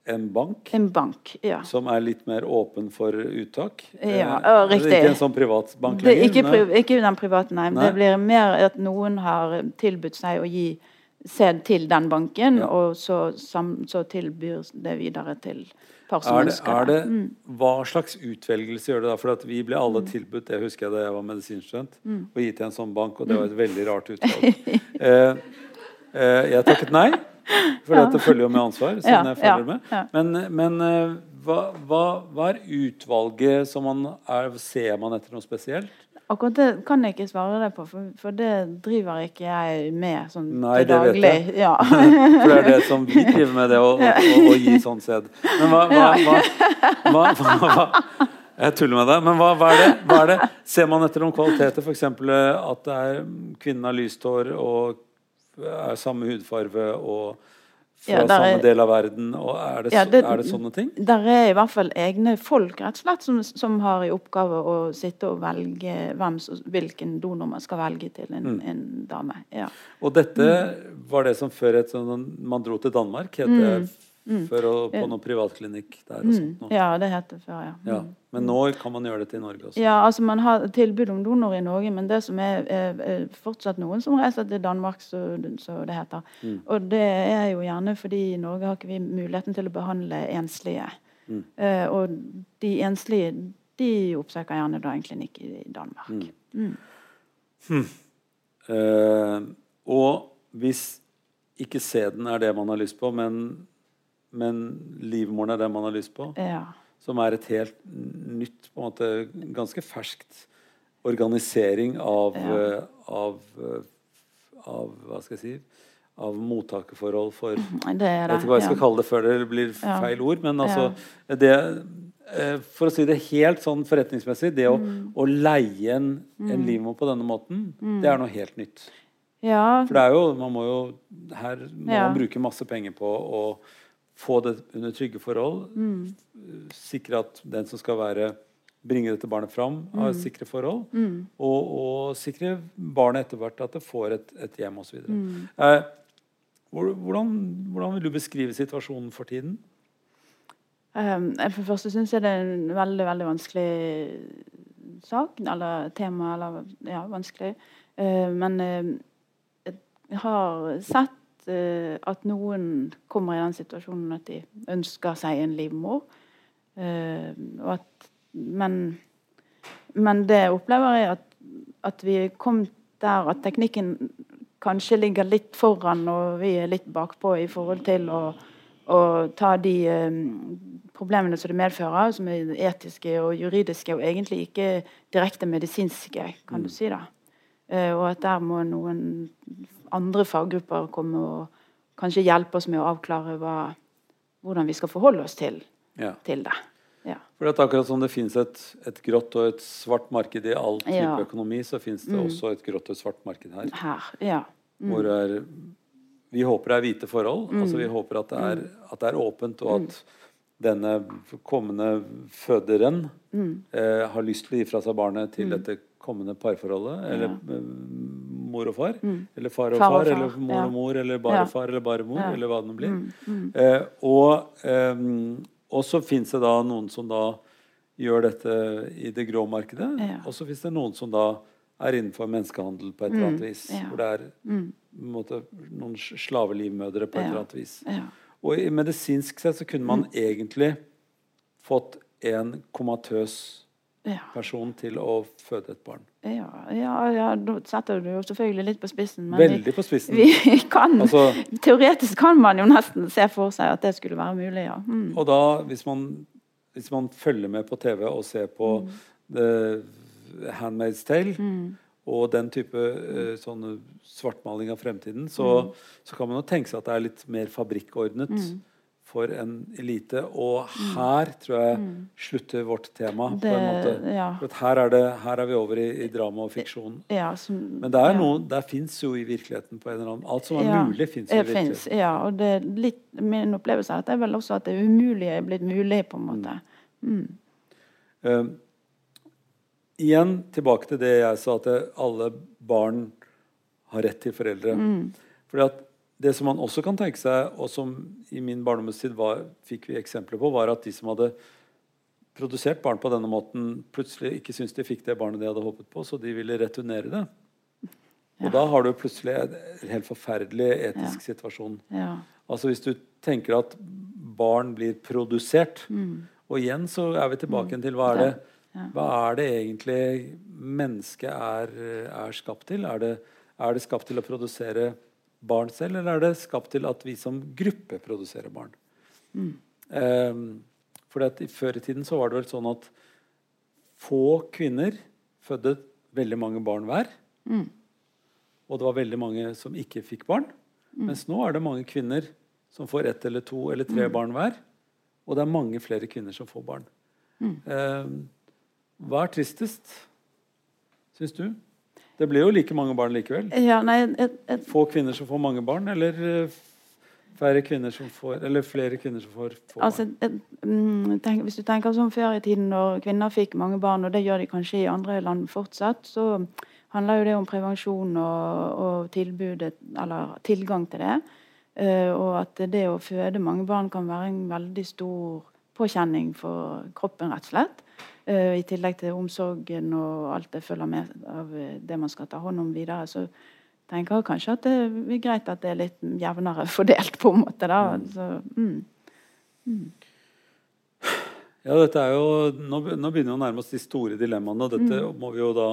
en bank. En bank, ja. Som er litt mer åpen for uttak. Ja, Eh, det er riktig. Ikke en sånn privatbank er lenger. ikke, nei. pri ikke den private, nei. Nei. Det blir mer at noen har tilbudt seg å gi sæd til den banken, Ja. og så, så tilbyr det videre til par som Er det, ønsker er det. Mm. hva slags utvelgelse gjør det da? For vi ble Mm. alle tilbudt, det husker jeg da jeg var medisinstudent, å gi til en sånn bank, og det var et veldig rart utvalg. eh, eh, jeg takket nei, for dette følger jo med ansvar, siden Ja, jeg følger ja, med. Men, men eh, hva, hva, hva er utvalget som man er, Ser man etter noe spesielt? Akkurat det kan jeg ikke svare deg på, for, for det driver ikke jeg med sånn Nei, til det vet daglig. jeg. Ja. For det er det som vi driver med, det å, å, å, å gi sånn sæd. Men hva, hva, Jeg tuller med deg, men hva, hva, er det, hva er det? Ser man etter noen kvaliteter, f.eks. at det er kvinnen har lyst hår og er samme hudfarge og fra Ja, er- samme del av verden, og er det, Ja, det- er det sånne ting? Der er i hvert fall egne folk rett og slett som, som har i oppgave å sitte og velge hvem, hvilken donor man skal velge til en, Mm. en dame. Ja. Og dette var det som før het sånn Man dro til Danmark, het det før, og på noen privatklinikk der og sånt. nå. Mm. ja, det het det før, ja. Ja. Men nå kan man gjøre det til Norge også. Ja, altså Man har tilbud om donor i Norge, men det som er, er, er fortsatt noen som reiser til Danmark, så, så det heter. Mm. Og det er jo gjerne fordi i Norge har ikke vi muligheten til å behandle enslige. Mm. Eh, og de enslige de oppsøker gjerne da en klinikk i Danmark. Mm. Eh, og hvis ikke sæden er det man har lyst på, men, men livmoren er det man har lyst på, Ja. som er et helt nytt, på en måte ganske ferskt organisering av, Ja. av, av hva skal jeg si, av mottakerforhold for Nei, Det er Jeg vet ikke hva jeg skal ja. kalle det før det blir feil ord. Men altså det, eh, For å si det helt sånn forretningsmessig, det å, Mm. å leie en, en livmor på denne måten, det er noe helt nytt. Ja, For det er jo, man må jo Her må Ja. man bruke masse penger på å få det under trygge forhold. Mm. Sikre at den som skal være bringe dette barnet fram, har Mm. sikre forhold. Og, og sikre barnet etter hvert at det får et, et hjem osv. Mm. Eh, hvordan, hvordan vil du beskrive situasjonen for tiden? Um, for det første syns jeg det er en veldig veldig vanskelig sak, eller tema. Eller, ja, vanskelig. Uh, men uh, jeg har sett at noen kommer i den situasjonen at de ønsker seg en livmor. Og at, men, men det jeg opplever, er at, at vi er kommet der at teknikken kanskje ligger litt foran, og vi er litt bakpå i forhold til å, å ta de um, problemene som det medfører, som er etiske og juridiske, og egentlig ikke direkte medisinske, kan du si. da. Eh, og at der må noen andre faggrupper komme og kanskje hjelpe oss med å avklare hva, hvordan vi skal forholde oss til, Ja. til det. Ja. For at akkurat som det finnes et, et grått og et svart marked i all type Ja. økonomi, så finnes det også et grått og et svart marked her. Her. Ja. Hvor er, vi håper det er hvite forhold. altså Vi håper at det er, at det er åpent, og at denne kommende føderen eh, har lyst til å gi fra seg barnet til dette kommende parforholdet. Eller ja. mor og far. Eller far og Far far, og far, eller mor ja. og mor, eller bare Ja. far eller bare mor, eller hva det nå blir. Eh, og, eh, og så fins det da noen som da gjør dette i det grå markedet. Og så fins det noen som da er innenfor menneskehandel på et eller annet vis. ja. Hvor det er på måte, noen slavelivmødre på et eller annet vis. Og i medisinsk sett så kunne man egentlig fått en komatøs. Person til å føde et barn. Ja, ja, ja, da setter du jo selvfølgelig litt på spissen. Men Veldig på spissen. vi, vi kan Altså- Teoretisk kan man jo nesten se for seg at det skulle være mulig, ja. Mm. Og da, hvis man, hvis man følger med på TV og ser på Mm. The Handmaid's Tale og den type sånne svartmaling av fremtiden, så, Mm. så kan man jo tenke seg at det er litt mer fabrikkordnet Mm. For en elite. Og her tror jeg slutter vårt tema. Det- på en måte. ja. Her, er det, her er vi over i, i drama og fiksjon. ja som, Men det er ja. noe, der fins jo i virkeligheten på en eller annen Alt som er Ja, mulig, fins i virkeligheten. finnes, ja, og det er litt, min opplevelse er at det er vel også at det umulige er blitt mulig, på en måte. Eh, igjen tilbake til det jeg sa, at alle barn har rett til foreldre. Mm. Fordi at Det som man også kan tenke seg, og som i min barndomstid var, fikk vi eksempler på, var at de som hadde produsert barn på denne måten, plutselig ikke syntes de fikk det barnet de hadde håpet på, så de ville returnere det. Og da har du plutselig en helt forferdelig etisk situasjon. Ja. Altså Hvis du tenker at barn blir produsert Og igjen så er vi tilbake til hva er det, hva er det egentlig mennesket er, er skapt til? Er det, er det skapt til å produsere barn selv, eller er det skapt til at vi som gruppe produserer barn? Um, fordi at i Før i tiden så var det vel sånn at få kvinner fødte veldig mange barn hver. Og det var veldig mange som ikke fikk barn. Mens nå er det mange kvinner som får ett eller to eller tre barn hver. Og det er mange flere kvinner som får barn. Eh, hva er tristest, syns du? Det blir jo like mange barn likevel. ja, nei, et, et, Få kvinner som får mange barn, eller eh, færre kvinner som får Eller flere kvinner som får få Altså, barn? et, mm, tenk, hvis du tenker sånn før i tiden når kvinner fikk mange barn, og det gjør de kanskje i andre land fortsatt, så handler jo det om prevensjon og, og tilbudet, eller tilgang til det. Uh, og at det å føde mange barn kan være en veldig stor påkjenning for kroppen, rett og slett. Eh, I tillegg til omsorgen og alt det følger med av eh, det man skal ta hånd om videre. Så tenker jeg kanskje at det er greit at det er litt jevnere fordelt, på en måte. da. Så, mm. Ja, dette er jo, nå, nå begynner vi å nærme oss de store dilemmaene, og dette må vi jo da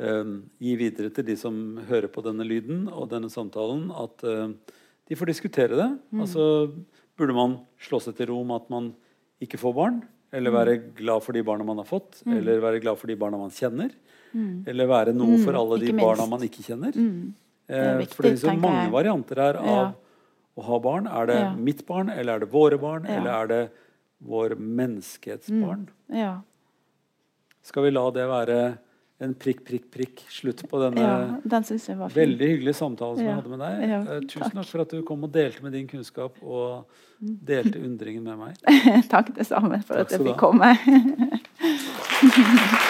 eh, gi videre til de som hører på denne lyden og denne samtalen, at eh, de får diskutere det. Altså, burde man slå seg til ro med at man ikke får barn? Eller være glad for de barna man har fått? Eller være glad for de barna man kjenner? Eller være noe for alle de barna man ikke kjenner? Det Eh, viktig, for det er så mange jeg. varianter her av Ja. å ha barn. Er det Ja. mitt barn, eller er det våre barn, Ja. Mm. eller er det vår menneskehetsbarn? Ja. Skal vi la det være en prikk, prikk, prikk slutt på denne ja. Den veldig hyggelige samtalen som Ja. jeg hadde med deg? Ja, Eh, tusen takk. takk for at du kom og delte med din kunnskap og delte undringen med meg. Takk det samme for Takk at jeg fikk komme.